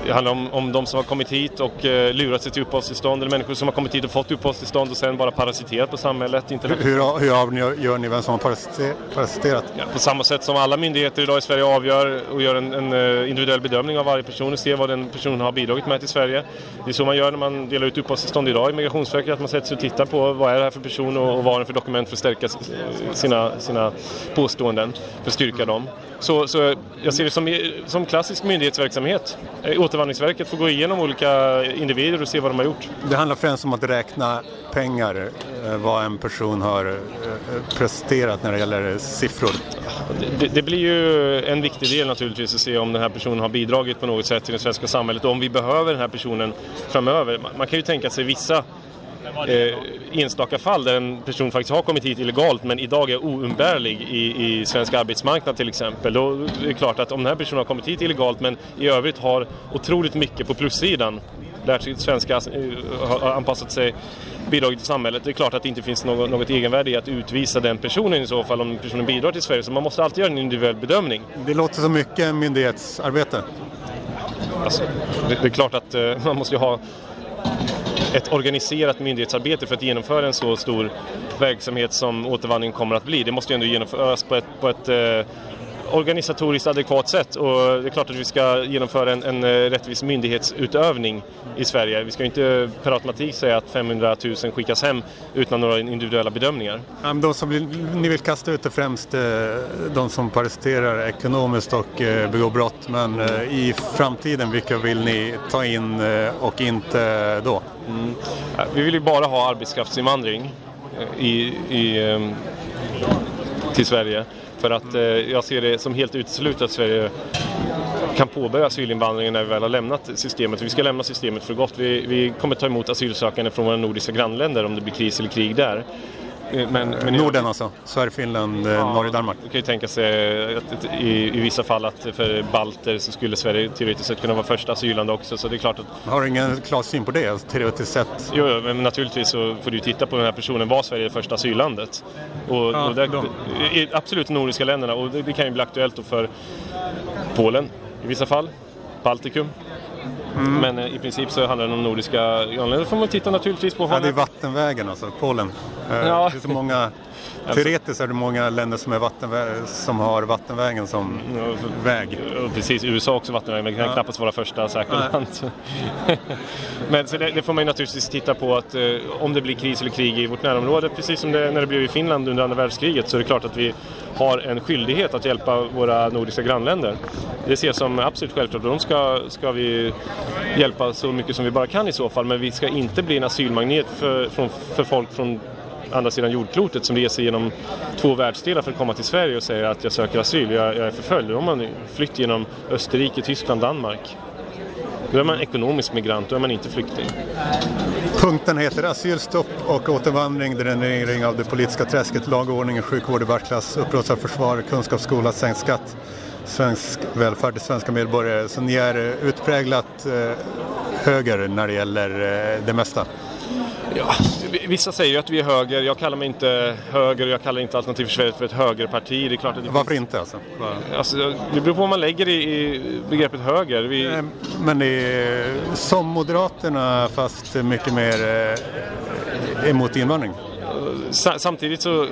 Det handlar om, om de som har kommit hit och eh, lurat sig till uppehållstillstånd eller människor som har kommit hit och fått uppehållstillstånd och sen bara parasiterat på samhället. Inte Hur, hur, hur avgör gör ni vem som har parasite- parasiterat? Ja, på samma sätt som alla myndigheter idag i Sverige avgör och gör en, en eh, individuell bedömning av varje person och ser vad den personen har bidragit med till Sverige. Det är så man gör när man delar ut uppehållstillstånd idag i Migrationsverket, att man sätter sig och tittar på vad är det här för person och, och vad är det för dokument för att stärka s- sina, sina påståenden, för att styrka dem. Så, så jag ser det som, som klassisk myndighetsverksamhet. Eh, Återvandringsverket får gå igenom olika individer och se vad de har gjort. Det handlar främst om att räkna pengar, eh, vad en person har eh, presterat när det gäller siffror. Det, det blir ju en viktig del naturligtvis att se om den här personen har bidragit på något sätt till det svenska samhället och om vi behöver den här personen framöver. Man, man kan ju tänka sig vissa eh, enstaka fall där en person faktiskt har kommit hit illegalt men idag är oumbärlig i, i svensk arbetsmarknad till exempel. Då är det klart att om den här personen har kommit hit illegalt men i övrigt har otroligt mycket på plussidan lärt sig svenska, eh, har anpassat sig, bidragit till samhället. Det är klart att det inte finns något, något egenvärde i att utvisa den personen i så fall om personen bidrar till Sverige. Så man måste alltid göra en individuell bedömning. Det låter så mycket myndighetsarbete. Alltså, det, det är klart att eh, man måste ju ha ett organiserat myndighetsarbete för att genomföra en så stor verksamhet som återvandring kommer att bli. Det måste ju ändå genomföras på ett, på ett eh, organisatoriskt adekvat sätt och det är klart att vi ska genomföra en, en eh, rättvis myndighetsutövning i Sverige. Vi ska ju inte per automatik säga att 500 000 skickas hem utan några individuella bedömningar. Ja, De som vill, ni vill kasta ut är främst eh, de som parasiterar ekonomiskt och eh, begår brott. Men i framtiden, vilka vill ni ta in och inte då? Mm. Vi vill ju bara ha arbetskraftsinvandring i, i, eh, till Sverige. För att eh, jag ser det som helt uteslutet att Sverige kan påbörja asylinvandringen när vi väl har lämnat systemet. Vi ska lämna systemet för gott. Vi, vi kommer ta emot asylsökande från våra nordiska grannländer om det blir kris eller krig där. Eh, Men, men Norden alltså? Sverige, Finland, eh, Norge, Danmark? Man kan ju tänka sig att att i, i vissa fall att för balter så skulle Sverige teoretiskt sett kunna vara första asylland också. Så det är klart att Har du ingen klar syn på det, alltså, teoretiskt sett? Jo, men naturligtvis så får du titta på den här personen. Var Sverige det första asyllandet? Och, Ja, och där, i, absolut de nordiska länderna och det, det kan ju bli aktuellt då för Polen i vissa fall, Baltikum. Mm. Men eh, i princip så handlar det om nordiska grannländer. Då får man titta naturligtvis på Ja, det är vattenvägen alltså, Polen. Eh, Ja. Det är så många, teoretiskt är det många länder som, är vattenvä- som har vattenvägen som väg. Ja, Precis, USA har också vattenväg men det kan Ja. knappast vara första säkra land. men så det, det får man ju naturligtvis titta på att eh, om det blir kris eller krig i vårt närområde, precis som det, när det blev i Finland under andra världskriget, så är det klart att vi har en skyldighet att hjälpa våra nordiska grannländer. Det ser jag som absolut självklart och de ska, ska vi hjälpa så mycket som vi bara kan i så fall, men vi ska inte bli en asylmagnet för, från, för folk från andra sidan jordklotet som reser genom två världsdelar för att komma till Sverige och säger att jag söker asyl, jag, jag är förföljd. Då har man flytt genom Österrike, Tyskland, Danmark. Då är man ekonomisk migrant, då är man inte flykting. Punkten heter asylstopp och återvandring, dränering av det politiska träsket, lag och ordning, sjukvård i världsklass, upprustad försvar, kunskapsskola, sänkt skatt, svensk välfärd till svenska medborgare. Så ni är utpräglat eh, höger när det gäller eh, det mesta. Ja, vissa säger ju att vi är höger, jag kallar mig inte höger och jag kallar inte Alternativ för Sverige för ett högerparti. Det är klart att det Varför inte alltså? Alltså, det beror på vad man lägger i, i begreppet höger. Vi... Men det är som Moderaterna fast mycket mer eh, emot invandring. Sa- Samtidigt så,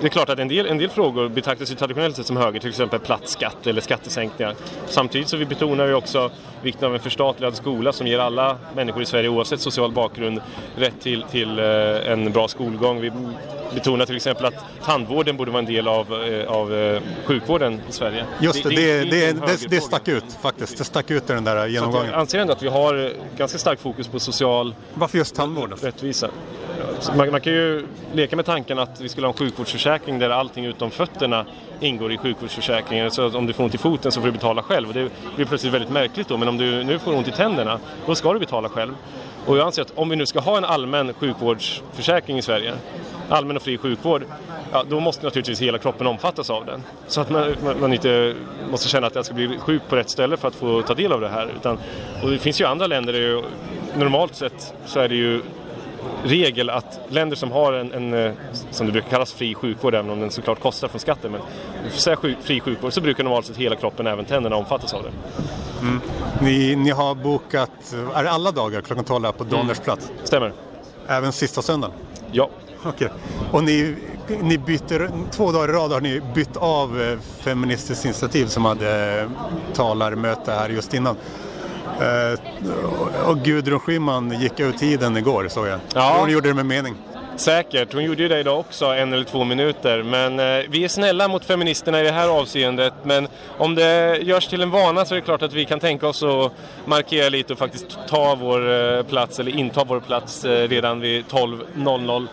det är klart att en del, en del frågor betraktas ju traditionellt sett som höger, till exempel platt skatt eller skattesänkningar. Samtidigt så vi betonar vi också vikten av en förstatligad skola som ger alla människor i Sverige oavsett social bakgrund rätt till, till eh, en bra skolgång. Vi betonar till exempel att tandvården borde vara en del av, eh, av eh, sjukvården i Sverige. Just det, det, det, det, det högerfråga. stack ut faktiskt. Det stack ut i den där genomgången. jag anser ändå att vi har ganska starkt fokus på social Varför just tandvård? rättvisa. Man, man kan ju leka med tanken att vi skulle ha en sjukvårdsförsäkring där allting utom fötterna ingår i sjukvårdsförsäkringen. Så att om du får ont i foten så får du betala själv. Och det blir plötsligt väldigt märkligt då. Men om du nu får ont i tänderna, då ska du betala själv. Och jag anser att om vi nu ska ha en allmän sjukvårdsförsäkring i Sverige, allmän och fri sjukvård, ja, då måste naturligtvis hela kroppen omfattas av den. Så att man, man, man inte måste känna att jag ska bli sjuk på rätt ställe för att få ta del av det här. Utan, och det finns ju andra länder där ju, normalt sett så är det ju regel att länder som har en, en, eh, som det brukar kallas, fri sjukvård, även om den såklart kostar från skatten, men säga fri sjukvård så brukar normalt sett hela kroppen, även tänderna, omfattas av det. Mm. Ni, ni har bokat, är det alla dagar klockan 12 här på Donnersplats? Stämmer. Även sista söndagen? Ja. Okej. Och ni, ni byter, två dagar i rad har ni bytt av eh, Feministiskt initiativ som hade eh, talarmöte här just innan. Eh, och Gudrun Schyman gick ut tiden igår såg jag. Ja. Hon gjorde det med mening. Säkert, hon gjorde ju det idag också, en eller två minuter. Men eh, vi är snälla mot feministerna i det här avseendet. Men om det görs till en vana så är det klart att vi kan tänka oss att markera lite och faktiskt ta vår eh, plats, eller inta vår plats eh, redan vid 12.00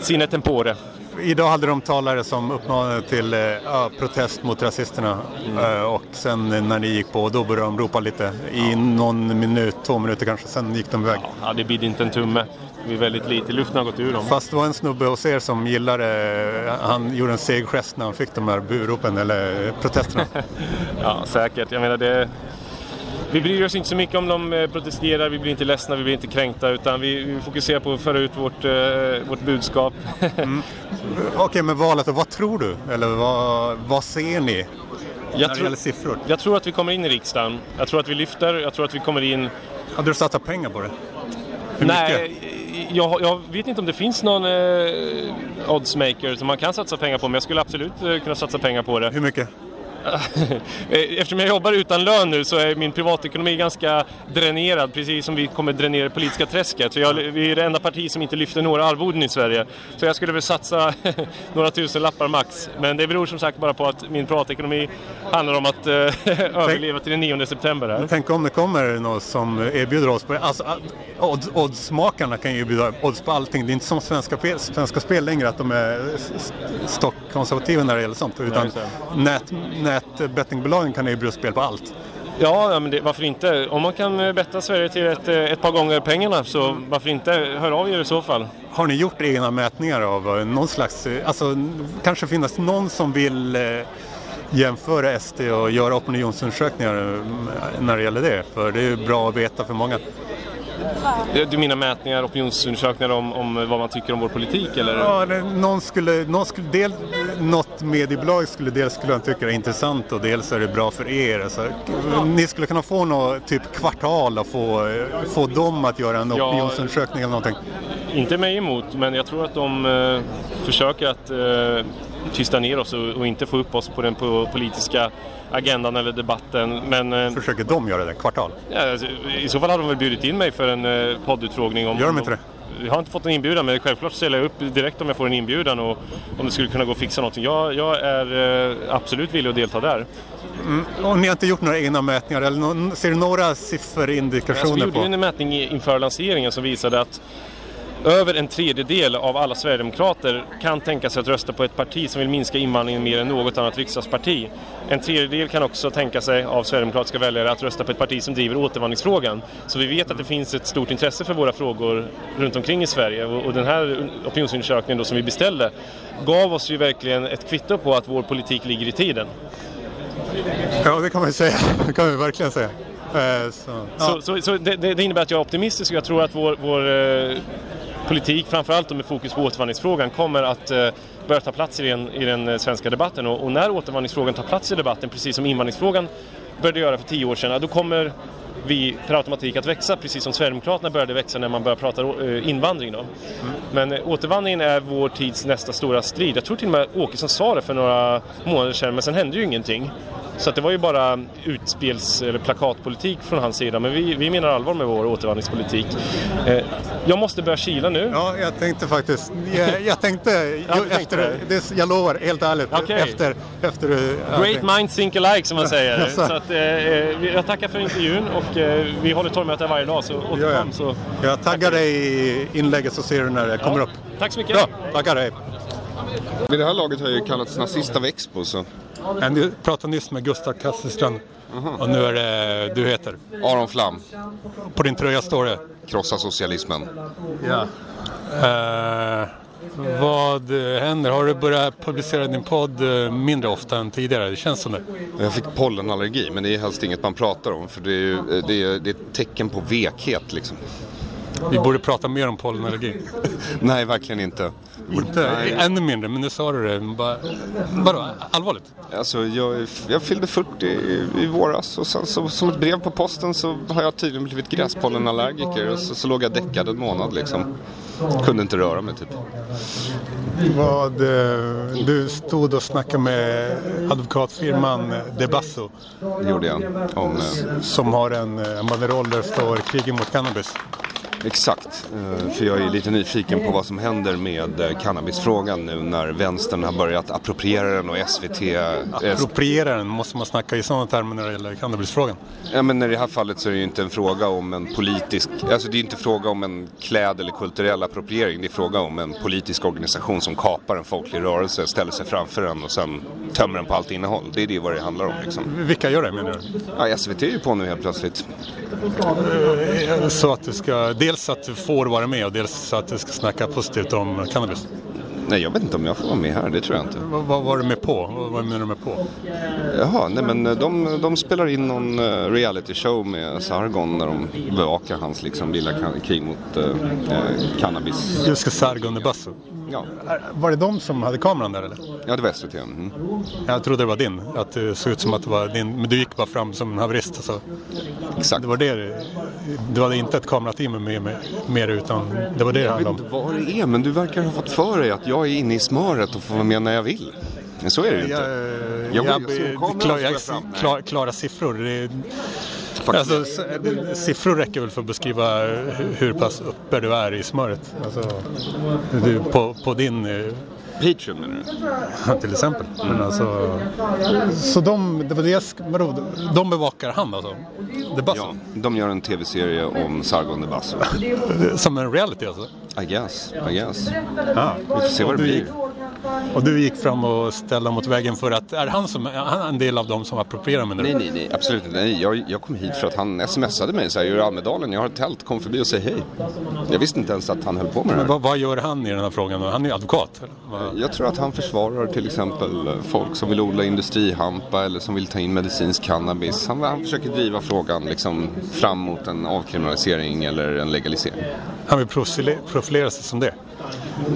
sine tempore. Idag hade de talare som uppmanade till eh, ja, protest mot rasisterna Eh, och sen eh, när ni gick på då började de ropa lite i någon minut, två minuter kanske, sen gick de iväg. Ja, det bidde inte en tumme. Det är väldigt lite, luften har gått ur dem. Fast det var en snubbe hos er som gillade, han gjorde en seg gest när han fick de här buropen eller protesterna. Ja, säkert. Jag menar det... Vi bryr oss inte så mycket om de eh, protesterar, vi blir inte ledsna, vi blir inte kränkta utan vi, vi fokuserar på att föra ut vårt, eh, vårt budskap. Okej, men valet då, vad tror du? Eller vad, vad ser ni? det tror- siffror. Jag tror att vi kommer in i riksdagen. Jag tror att vi lyfter, jag tror att vi kommer in... Hade du satsat pengar på det? Hur Nej, jag, jag vet inte om det finns någon eh, oddsmaker som man kan satsa pengar på, men jag skulle absolut eh, kunna satsa pengar på det. Hur mycket? Eftersom jag jobbar utan lön nu så är min privatekonomi ganska dränerad, precis som vi kommer dränera det politiska träsket. Så jag, vi är det enda parti som inte lyfter några arvoden i Sverige. Så jag skulle väl satsa några tusen lappar max. Men det beror som sagt bara på att min privatekonomi handlar om att eh, överleva till den 9 september. Här. Tänk om det kommer något som erbjuder odds på alltså, odds, Oddsmakarna kan ju erbjuda odds på allting. Det är inte som Svenska, Spel- svenska Spel längre att de är stockkonservativa när det gäller sånt. Utan nät, nätbettingbolagen kan erbjuda spel på allt. Ja, men det, varför inte? Om man kan eh, betta Sverige till ett, eh, ett par gånger pengarna så varför inte? Hör av er i så fall. Har ni gjort egna mätningar av eh, någon slags, alltså kanske finns någon som vill eh, jämföra SD och göra opinionsundersökningar när det gäller det? För det är ju bra att veta för många. Du menar mätningar, opinionsundersökningar om, om vad man tycker om vår politik eller? Ja, någon skulle, någon skulle del, något mediebolag skulle dels skulle jag tycka är intressant och dels är det bra för er. Alltså, ni skulle kunna få något typ kvartal och få, få dem att göra en Ja. opinionsundersökning eller någonting. Inte mig emot, men jag tror att de eh, försöker att eh, tysta ner oss och, och inte få upp oss på den po- politiska agendan eller debatten. Men, eh, Försöker de göra det? Kvartal? ja, alltså, I så fall hade de väl bjudit in mig för en eh, poddutfrågning. Om, Gör de inte det? Jag har inte fått en inbjudan men självklart ställer jag upp direkt om jag får en inbjudan och om det skulle kunna gå att fixa någonting. Jag, jag är eh, absolut villig att delta där. Mm. Och ni har inte gjort några egna mätningar? Eller ser du några Alltså, vi sifferindikationer gjorde på? en mätning inför lanseringen som visade att över en tredjedel av alla Sverigedemokrater kan tänka sig att rösta på ett parti som vill minska invandringen mer än något annat riksdagsparti. En tredjedel kan också tänka sig av sverigedemokratiska väljare att rösta på ett parti som driver återvandringsfrågan. Så vi vet att det finns ett stort intresse för våra frågor runt omkring i Sverige och den här opinionsundersökningen som vi beställde gav oss ju verkligen ett kvitto på att vår politik ligger i tiden. Ja, det kan man säga. Det kan man verkligen säga. Eh, så, Så, så, så det, det det innebär att jag är optimistisk och jag tror att vår, vår eh, politik, framförallt med fokus på återvandringsfrågan, kommer att eh, börja ta plats i den, i den eh, svenska debatten. Och, och när återvandringsfrågan tar plats i debatten, precis som invandringsfrågan började göra för tio år sedan, då kommer vi per automatik att växa, precis som Sverigedemokraterna började växa när man började prata eh, invandring. Då. Men eh, återvandringen är vår tids nästa stora strid. Jag tror till och med Åkesson sa det för några månader sedan, men sen hände ju ingenting. Så det var ju bara utspels eller plakatpolitik från hans sida. Men vi, vi menar allvar med vår återvandringspolitik. Eh, jag måste börja kila nu. Ja, jag tänkte faktiskt, jag, jag tänkte, Ja, tänkte efter, det, jag lovar, helt ärligt, Okej. efter, efter Great minds think alike som man säger. Jaså. så att, eh, eh, jag tackar för intervjun och eh, vi håller torgmöte varje dag så återkom. Så. Jag taggar dig i inlägget så ser du när det kommer upp. Tack så mycket. Bra, tackar dig. Vid det här laget har ju kallats nazist av Expo så... Du pratade nyss med Gustav Kasselstrand och nu är det du heter. Aron Flam. På din tröja står det? Krossa socialismen. Ja. Eh, vad händer? Har du börjat publicera din podd eh, mindre ofta än tidigare? Det känns som det. Jag fick pollenallergi men det är helst inget man pratar om för det är, ju, det är, det är ett tecken på vekhet liksom. Vi borde prata mer om pollenallergi. Nej, verkligen inte. Inte, Nej. ännu mindre, men nu sa du det. Bara, vadå, allvarligt? Alltså, jag, jag fyllde 40 i, i våras och sen så, som ett brev på posten så har jag tydligen blivit gräspollenallergiker och så, så låg jag däckad en månad liksom. Kunde inte röra mig typ. Vad, eh, du stod och snackade med advokatfirman Debasso. Det gjorde jag. Om, eh, Som har en eh, banderoll där det står kriget mot cannabis. Exakt, eh, för jag är lite nyfiken på vad som händer med eh, cannabisfrågan nu när vänstern har börjat appropriera den och SVT... eh, Appropriera den, måste man snacka i sådana termer när det gäller cannabisfrågan. Ja, men i det här fallet så är det ju inte en fråga om en politisk, alltså det är inte fråga om en kläd eller kulturell appropriering. Det är fråga om en politisk organisation som kapar en folklig rörelse, ställer sig framför den och sen tömmer den på allt innehåll. Det är det vad det handlar om liksom. Vilka gör det menar du? Ja, SVT är ju på nu helt plötsligt. Så att du ska, dels att du får vara med och dels att du ska snacka positivt om cannabis. Nej, jag vet inte om jag får vara med här, det tror jag inte. Vad, vad var du med på? Vad, menar du med på? Jaha, nej men eh, de, de spelar in någon eh, reality show med Sargon när de bevakar hans liksom lilla krig mot eh, eh, cannabis. Du ska Sargon Debasso. Ja. Var det de som hade kameran där eller? Ja, det var SVT. Mm. Jag trodde det var din. Att det såg ut som att det var din. Men du gick bara fram som en haverist. Alltså. Exakt. Det var det. Du hade inte ett kamerateam med, med, med utan det var det det Jag vet handlade inte om. vad det är, men du verkar ha fått för dig att jag är inne i smöret och får vara med när jag vill. Men så är det ju inte. Jag, Jag jag, jag, jag klara siffror. Är, alltså, siffror räcker väl för att beskriva hur, pass uppe du är i smöret. Alltså, du, på, på din... eh, Patreon menar du? Ja, till exempel. Men alltså, så de, det var det sk- vadå, de bevakar han alltså? Det är Ja, de gör en tv-serie om Sargon de Basso. Som en reality alltså? I guess, I guess. Ja. Vi får se vad det blir. Och du gick fram och ställde mot väggen för att, är han, som, är han en del av dem som approprierar menar du? Nej, nej, nej, absolut inte. Nej, jag, jag kom hit för att han smsade mig så här, "Jag är i Almedalen, jag har ett tält, kom förbi och säg hej. Jag visste inte ens att han höll på med det Men här. vad, vad gör han i den här frågan? då? Han är ju advokat. Eller? Jag tror att han försvarar till exempel folk som vill odla industrihampa eller som vill ta in medicinsk cannabis. Han, han försöker driva frågan liksom fram mot en avkriminalisering eller en legalisering. Han vill profile- profilera sig som det?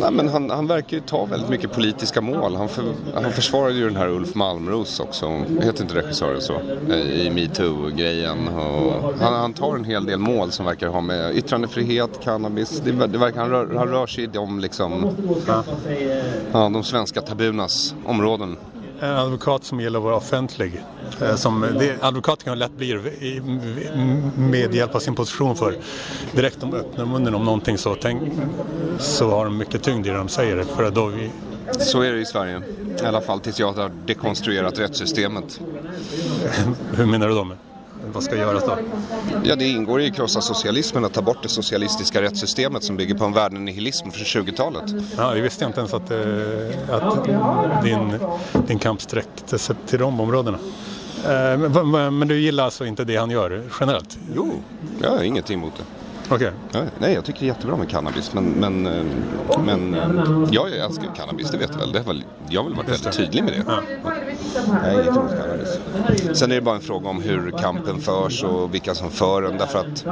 Nej, men han, han verkar ju ta väldigt mycket politiska mål. Han, för, han försvarade ju den här Ulf Malmros också, heter inte regissören så, i metoo-grejen. Och Han, han tar en hel del mål som verkar ha med yttrandefrihet, cannabis, det, det verkar, han, rör, han rör sig i de, liksom, ja, de svenska tabunas områden. En advokat som gillar att vara offentlig. eh, Som det, advokater kan lätt bli med hjälp av sin position för direkt de öppnar munnen om någonting så, tänk, så har de mycket tyngd i det de säger. För då vi, Så är det i Sverige. I alla fall tills jag har dekonstruerat rättssystemet. hur menar du då? Med? Vad ska göras då? Ja, det ingår i krossa socialismen att ta bort det socialistiska rättssystemet som bygger på en värdenihilism från 20-talet. Ja, det visste jag inte ens att, eh, att din, din kamp sträckte sig till de områdena. Eh, Men, du gillar alltså inte det han gör generellt? Jo, jag har ingenting emot det. Ja, nej, jag tycker det är jättebra med cannabis. Men, men, eh, men eh, jag älskar cannabis, det vet du väl. Det väl jag har väl varit väldigt tydlig med det. Jag är inget emot cannabis. Sen är det bara en fråga om hur kampen förs och vilka som för den. Därför att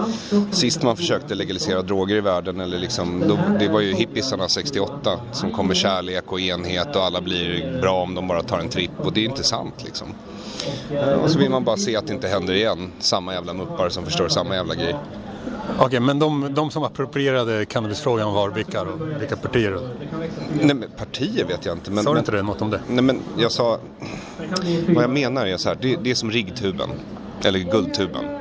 sist man försökte legalisera droger i världen, eller liksom, då, det var ju hippisarna 68 som kom med kärlek och enhet och alla blir bra om de bara tar en tripp. Och det är inte sant liksom. Och så vill man bara se att det inte händer igen. Samma jävla muppar som förstör samma jävla grej. Okej, men de, de som approprierade cannabisfrågan var vilka då? Vilka partier? Då? Nej, men partier vet jag inte. Men, Sa du inte det, något om det? Nej, men jag sa... Vad jag menar är så här, det, det är som riggtuben. Eller guldtuben.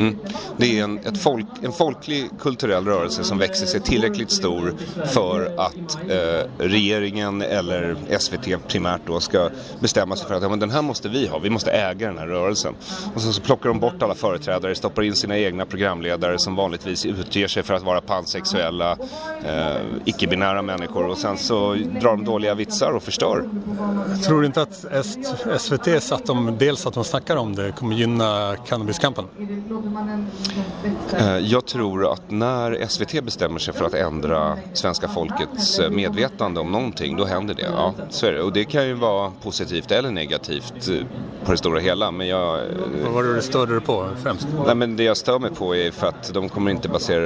Mm. Det är en, ett folk, en folklig kulturell rörelse som växer sig tillräckligt stor för att eh, regeringen eller SVT primärt då ska bestämma sig för att ja, men den här måste vi ha, vi måste äga den här rörelsen. Och sen så plockar de bort alla företrädare, stoppar in sina egna programledare som vanligtvis utger sig för att vara pansexuella, eh, icke-binära människor och sen så drar de dåliga vitsar och förstör. Tror du inte att SVT, att de, dels att de snackar om det, kommer gynna cannabiskampen? Eh, Jag tror att när SVT bestämmer sig för att ändra svenska folkets eh, medvetande om någonting, då händer det. Ja, så är det. Och det kan ju vara positivt eller negativt eh, på det stora hela. Men jag... Vad var det du störde dig på främst? Nej, men det jag stör mig på är för att de kommer inte basera...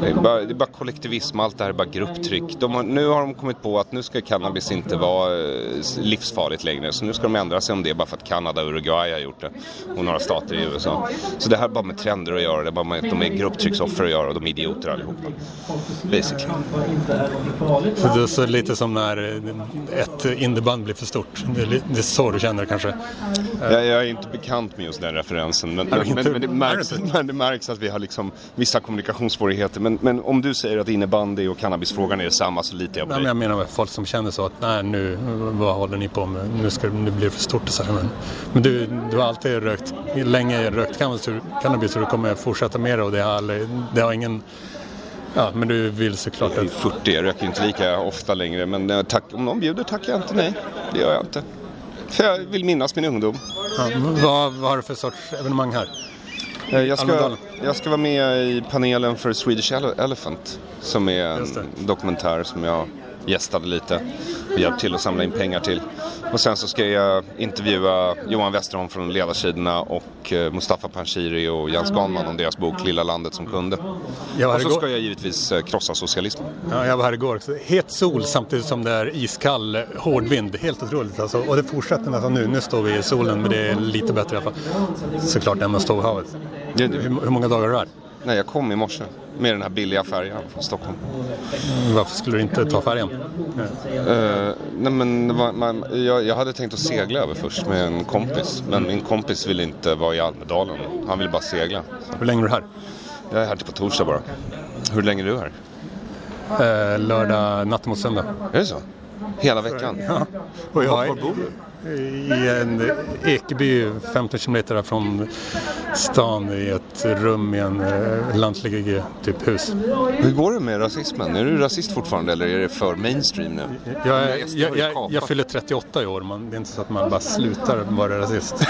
Det är bara, det är bara kollektivism, allt det här är bara grupptryck. De har, nu har de kommit på att nu ska cannabis inte vara livsfarligt längre. Så nu ska de ändra sig om det bara för att Kanada och Uruguay har gjort det. Och några stater i USA. Så det här har bara med trender att göra. Det bara med att de är grupptrycksoffer att göra och de är idioter allihopa. Basically. Så det är så lite som när ett indieband blir för stort. Det är, det är så du känner kanske? Jag, jag är inte bekant med just den referensen. Men, men, inte? men, det, Är märks, men det märks att vi har liksom vissa kommunikationssvårigheter. Men, men om du säger att innebandy och cannabisfrågan är detsamma så litar jag på Nej, dig. men jag menar med folk som känner så att nej nu, vad håller ni på med? Nu, ska, nu blir det för stort. och Så här. Men, men du, du har alltid rökt, länge rökt cannabis, cannabis och du kommer fortsätta med det och det har, det har ingen... Ja, men du vill såklart Jag är att... 40, jag röker inte lika ofta längre. Men eh, tack, om någon bjuder tackar jag inte nej. Det gör jag inte. För jag vill minnas min ungdom. Ja, vad, vad har du för sorts evenemang här? Eh, Jag ska, jag ska vara med i panelen för Swedish Ele- Elephant. Som är en dokumentär som jag gästade lite och hjälpt till att samla in pengar till. Och sen så ska jag intervjua Johan Westerholm från Ledarsidorna och eh, Mustafa Panshiri och Jens Ganman om deras bok Lilla landet som kunde. Och så ska jag givetvis eh, krossa socialismen. Ja, jag var här igår. Så Het sol samtidigt som det är iskall eh, hård vind. Helt otroligt alltså. Och det fortsätter nästan nu. Nu står vi i solen men det är lite bättre i alla fall. Såklart än stå vid havet. Hur, hur många dagar är du här? Nej, jag kom i morse med den här billiga färjan från Stockholm. Varför skulle du inte ta färjan? Eh, nej men man, jag, jag hade tänkt att segla över först med en kompis. Men min kompis vill inte vara i Almedalen. Han vill bara segla. Hur länge är du här? Jag är här till på torsdag bara. Hur länge är du här? Eh, lördag natt mot söndag. Är det så? Hela veckan? Ja. Och jag är var bor du? I en Ekeby 15 kilometer från stan i ett rum i en eh, lantlig typ hus. Hur går det med rasismen? Är du rasist fortfarande eller är det för mainstream nu? Jag, jag, jag, kapat. jag fyller 38 i år, man, det är inte så att man bara slutar vara rasist.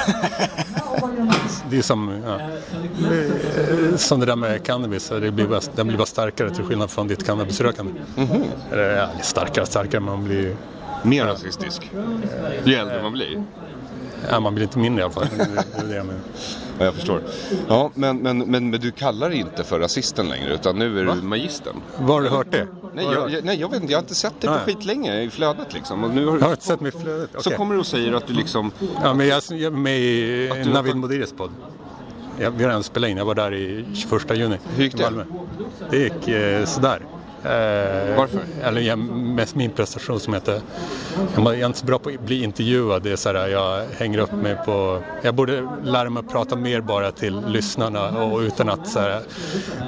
Det är som, ja, eh, som det där med cannabis, det blir bara, den blir bara starkare till skillnad från ditt cannabisrökande. Mhm. Eller ja, starkare, starkare, man blir... Mer rasistisk? Ju äldre man blir? Ja, man blir inte mindre i alla fall. Det är det jag menar. Ja, jag förstår. Ja, men, men, men, men du kallar dig inte för rasisten längre utan nu är du magistern. Var har du hört det? Nej jag, jag, nej, jag vet inte. Jag har inte sett dig på Nej. skitlänge i flödet liksom. Och nu har du... Jag har inte sett mig i flödet? Så Okej. kommer du och säger att du liksom... Ja, men jag jag är med i Navid Modiris podd. Jag, vi har redan spelat in, jag var där i 21 juni. Hur gick det? i Malmö. Det gick eh, sådär. Eh, Varför? Eller jag, mest min prestation som heter... Jag är inte så bra på att bli intervjuad. Det är så här, jag hänger upp mig på... Jag borde lära mig att prata mer bara till lyssnarna och utan att så här,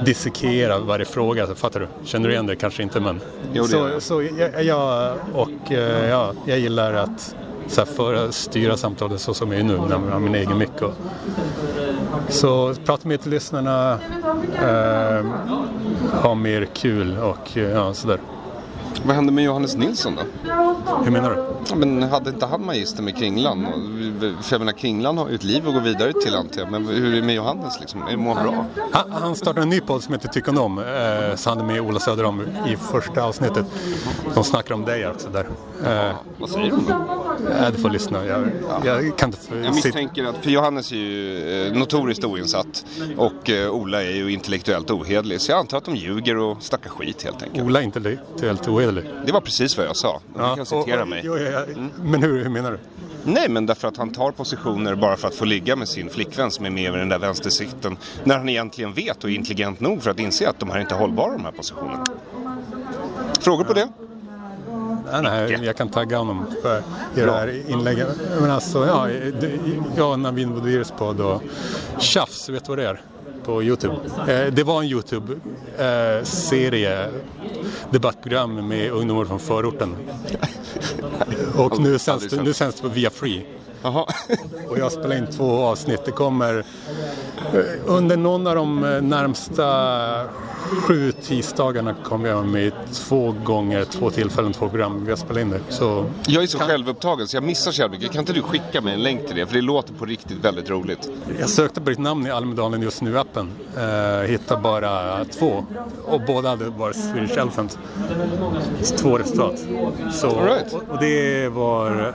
dissekera varje fråga. Så, fattar du? Känner du igen det? Kanske inte men... Jo, det så så jag, jag, och, eh, ja, jag gillar att så här, föra, styra samtalet så som jag är nu när jag har min egen mick. Och, så prata mer till lyssnarna, eh, ha mer kul och ja, sådär. Vad hände med Johannes Nilsson då? Hur menar du? Ja, men hade inte han magister med Kringlan? För jag menar, Kringlan har ju ett liv att gå vidare till antar jag. Men hur är det med Johannes liksom? Mår han bra? Han, han startade en ny podd som heter Tycka om, eh, så han är med Ola Söderholm i första avsnittet. De snackar om dig också där. Eh, Vad säger de då? eh, du får lyssna, jag, jag kan inte... Jag misstänker att, för Johannes är ju eh, notoriskt oinsatt och eh, Ola är ju intellektuellt ohederlig. Så jag antar att de ljuger och snackar skit helt enkelt. Ola är inte helt ohederlig. Det var precis vad jag sa. Du kan citera och- mig. Jo, ja, ja. Men hur, hur menar du? Nej, men därför att han tar positioner bara för att få ligga med sin flickvän som är med i den där vänstersikten. När han egentligen vet och är intelligent nog för att inse att de här inte är hållbara de här positionerna. Frågor på det? Nej, nej, jag kan tagga honom för i det här inlägget. Men alltså, ja, jag och Navin Bodiris podd och Tjafs, vet du vad det är? På Youtube. Eh, det var en Youtube-serie, debattprogram med ungdomar från förorten. Och nu sänds nu sänds det på Via Free. Och jag spelar in två avsnitt. Det kommer eh, under någon av de eh, närmsta sju tisdagarna kommer jag med två gånger, två tillfällen, två program. Vi har spelat in det. Så Jag är så självupptagen så jag missar så jävla mycket. Kan inte du skicka mig en länk till det? För det låter på riktigt väldigt roligt. jag sökte på ditt namn i Almedalen just nu-appen. Eh, hittade bara två. Och båda hade varit Swedish Elephant. Två resultat. Så, right. och, och det var...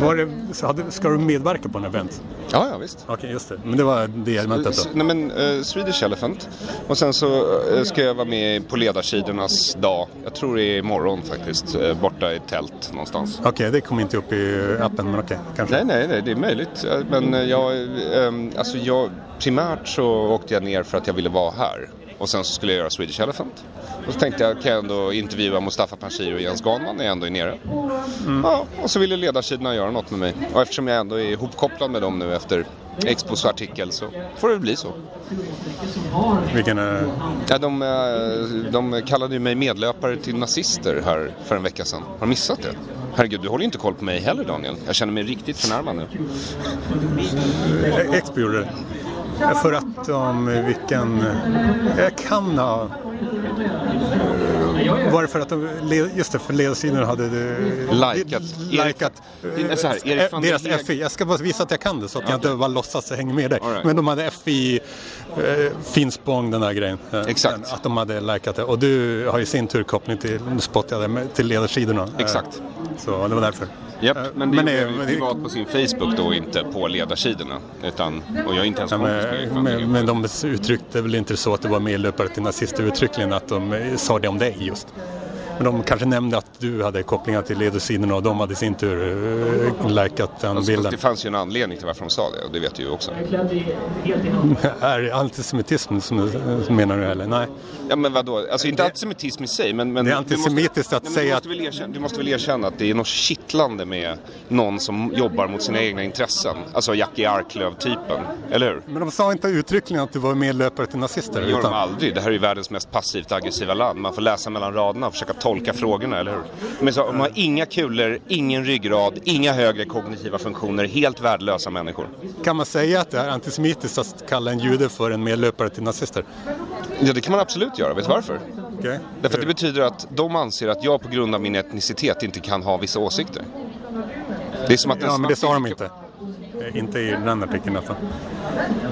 var det, så hade, ska du medverka på en event? Ja, ja visst. Okej, just det. Men det var det eventet S- då? Nej men eh, Swedish Elephant. Och sen så eh, ska jag vara med på ledarsidornas dag. Jag tror det är imorgon faktiskt. eh, borta i tält någonstans. Okej, det kom inte upp i appen, men okej, kanske. Nej, nej, nej, det är möjligt. Men jag, eh, alltså jag, primärt så åkte jag ner för att jag ville vara här. Och sen så skulle jag göra Swedish Elephant. Och så tänkte jag, kan jag ändå intervjua Mustafa Panshiri och Jens Ganman när jag ändå är nere. Ja, och så ville ledarsidorna göra något med mig. Och eftersom jag ändå är ihopkopplad med dem nu efter Expos artikel så får det bli så. Vilken... eh, Ja, de, eh, de kallade ju mig medlöpare till nazister här för en vecka sedan. Har du missat det? Herregud, du håller ju inte koll på mig heller Daniel. Jag känner mig riktigt förnärmad nu. Expo gjorde det. För att de, vilken... Jag kan ha... Var det för att de, just det, för ledarsidorna hade eh, Likat. likat Erik- så här, Erik van der deras Heg- FI. Jag ska bara visa att jag kan det så att jag inte bara låtsas hänga med dig. Right. Men de hade FI, eh, Finspång, den där grejen. Eh, Exakt. Att de hade likat det. Och du har i sin tur koppling till, spottar jag till ledarsidorna. Eh, Exakt. Så det var därför. Japp, Eh, men det men är det- privat på sin Facebook då, inte på ledarsidorna. Utan, och jag är inte ens Ja, med men, men, de uttryckte väl inte så att det var medlöpare till nazister uttryckligen att de sa det om dig just. Men de kanske nämnde att du hade kopplingar till ledarsidorna och de hade i sin tur likat den Alltså, bilden. det fanns ju en anledning till varför de sa det och det vet du ju också. Är det antisemitism som, som menar du eller? Nej. Ja men vadå, alltså inte antisemitism i sig men... men Det är du måste- antisemitiskt att Nej, säga du måste, väl erkänna, du måste väl erkänna att det är något kittlande med någon som jobbar mot sina egna intressen. Alltså Jackie Arklöv-typen, eller hur? Men de sa inte uttryckligen att du var medlöpare till nazister. Det gör de aldrig. Det här är ju världens mest passivt aggressiva land. Man får läsa mellan raderna och försöka tolka frågorna, eller hur? Men så, de har inga kulor, ingen ryggrad, inga högre kognitiva funktioner, helt värdelösa människor. Kan man säga att det är antisemitiskt att kalla en jude för en medlöpare till nazister? Ja, det kan man absolut göra. Vet du varför? Okej. Därför att det betyder att de anser att jag på grund av min etnicitet inte kan ha vissa åsikter. Det är som att Ja, men det sa de inte. Eh, Inte i den artikeln alltså.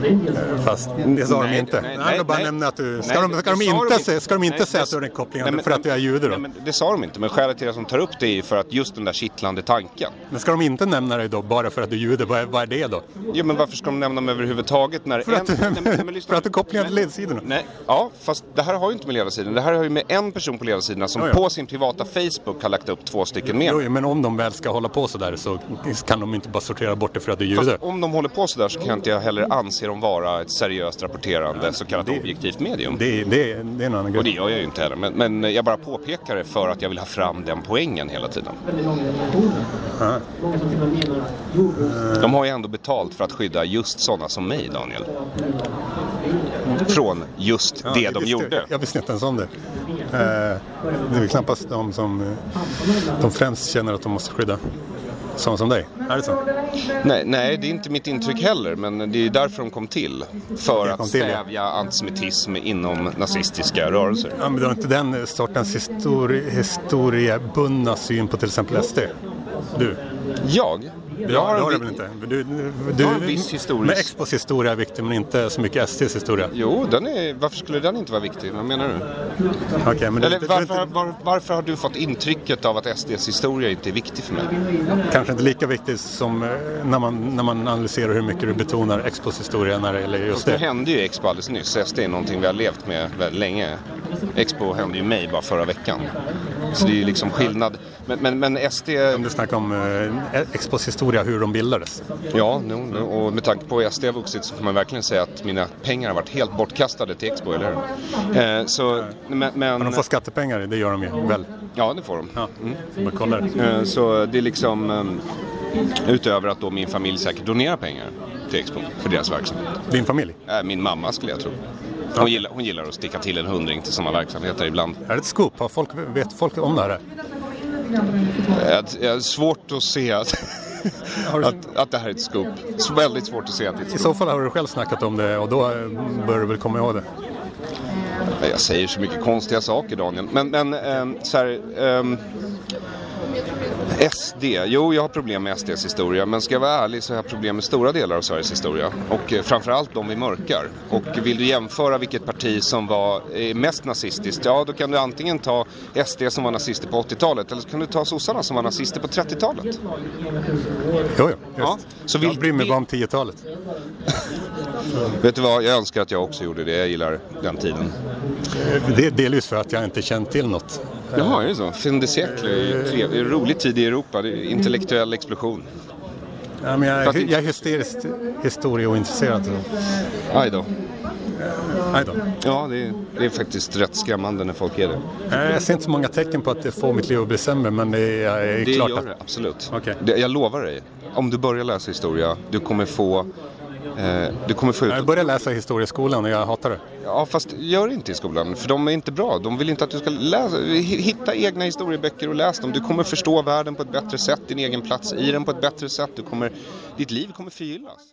Eh, Fast det sa de Nej, inte. nej, Nej, nej, de bara nej. nämna att du... Nej, Ska de, det- ska de de inte, inte. säga, ska de inte Nej, säga att du har en koppling Nej, men- för att du är jude då? Nej, det sa de inte, men skälet till att de tar upp det är för att just den där kittlande tanken. Men ska de inte nämna dig då bara för att du är jude? Vad är, vad är det då? Jo, men varför ska de nämna mig överhuvudtaget när För en... att, Nej, men- nej, men lyssna. för att du kopplingar till ledarsidorna? Nej, ja, fast det här har ju inte med ledarsidan. Det här har ju med en person på ledarsidan som Ja, ja. på sin privata Facebook har lagt upp två stycken med. Jo, jo, men om de väl ska hålla på sådär så kan de inte bara sortera bort det för att du är Fast om de håller på sådär så kan inte jag heller anse dem vara ett seriöst rapporterande så kallat objektivt medium. Det, det, det är en annan Och det grej. gör jag ju inte heller. Men, men jag bara påpekar det för att jag vill ha fram den poängen hela tiden. Ja. De har ju ändå betalt för att skydda just sådana som mig, Daniel. Från just Ja, det de visste- gjorde. Jag visste inte ens om det. Eh, det är väl knappast de som eh, de främst känner att de måste skydda. Sådana som dig. Är det så? Nej, nej, det är inte mitt intryck heller, men det är därför de kom till. För De att kom till, ja. stävja antisemitism inom nazistiska rörelser. Ja, men du har inte den sortens histori historiebundna syn på till exempel SD? Du? Jag? Jag har det har väl inte? Du, du, du, har en viss historisk- Men Expos historia är viktig men inte så mycket SDs historia. Jo, den är, varför skulle den inte vara viktig? Vad menar du? Okej, men Eller du, varför, var, varför har du fått intrycket av att SDs historia inte är viktig för mig? kanske inte lika viktigt som eh, när man, när man analyserar hur mycket du betonar Expos historia när det gäller just Fast nu det. hände ju Expo alldeles nyss. SD är någonting vi har levt med väldigt länge. Expo hände ju mig bara förra veckan. Så det är ju liksom skillnad. Men, men, men SD... Om du snackar om eh, Expos historia, hur de bildades. Ja, no, och med tanke på hur SD har vuxit så får man verkligen säga att mina pengar har varit helt bortkastade till Expo, eller hur? Eh, så, men, men, de får skattepengar, det gör de ju väl? Ja, det får de. Ja, Mm. Eh, Så det är liksom eh, utöver att då min familj säkert donerar pengar till Expo för deras verksamhet. Din familj? Eh, Min mamma skulle jag tro. Hon gillar, hon gillar att sticka till en hundring till sådana verksamheter ibland. Är det ett scoop? Har folk, vet folk om det här? Det är svårt att se att, att, att det här är ett scoop. Så väldigt svårt att se att det är ett I scoop. så fall har du själv snackat om det och då bör du väl komma ihåg det. Jag säger så mycket konstiga saker Daniel. Men, men ehm, så här, ehm, SD, jo jag har problem med SDs historia men ska jag vara ärlig så har jag problem med stora delar av Sveriges historia och eh, framförallt de vi mörkar. Och vill du jämföra vilket parti som var eh, mest nazistiskt, ja då kan du antingen ta SD som var nazister på 80-talet eller så kan du ta sossarna som var nazister på 30-talet. Jo, jo, just. Ja, så jag vil- bryr mig bara om 10-talet. Vet du vad, jag önskar att jag också gjorde det, jag gillar den tiden. Det är delvis för att jag inte känt till något. Jaha, är det så? Fin de siècle, rolig tid i Europa, det är intellektuell explosion. Ja, men jag, jag är hysteriskt historieointresserad. Aj då. Nej då. Ja, det är, det är faktiskt rätt skrämmande när folk är det. Jag ser inte så många tecken på att det får mitt liv att bli sämre men det är, är Det klart gör att... det, absolut. Det, jag lovar dig, om du börjar läsa historia, du kommer få... Eh, du kommer få ut... Jag började läsa historieskolan och jag hatar det. Ja, fast gör inte i skolan, för de är inte bra. De vill inte att du ska läsa, hitta egna historieböcker och läs dem. Du kommer förstå världen på ett bättre sätt, din egen plats i den på ett bättre sätt. Du kommer, ditt liv kommer förgyllas.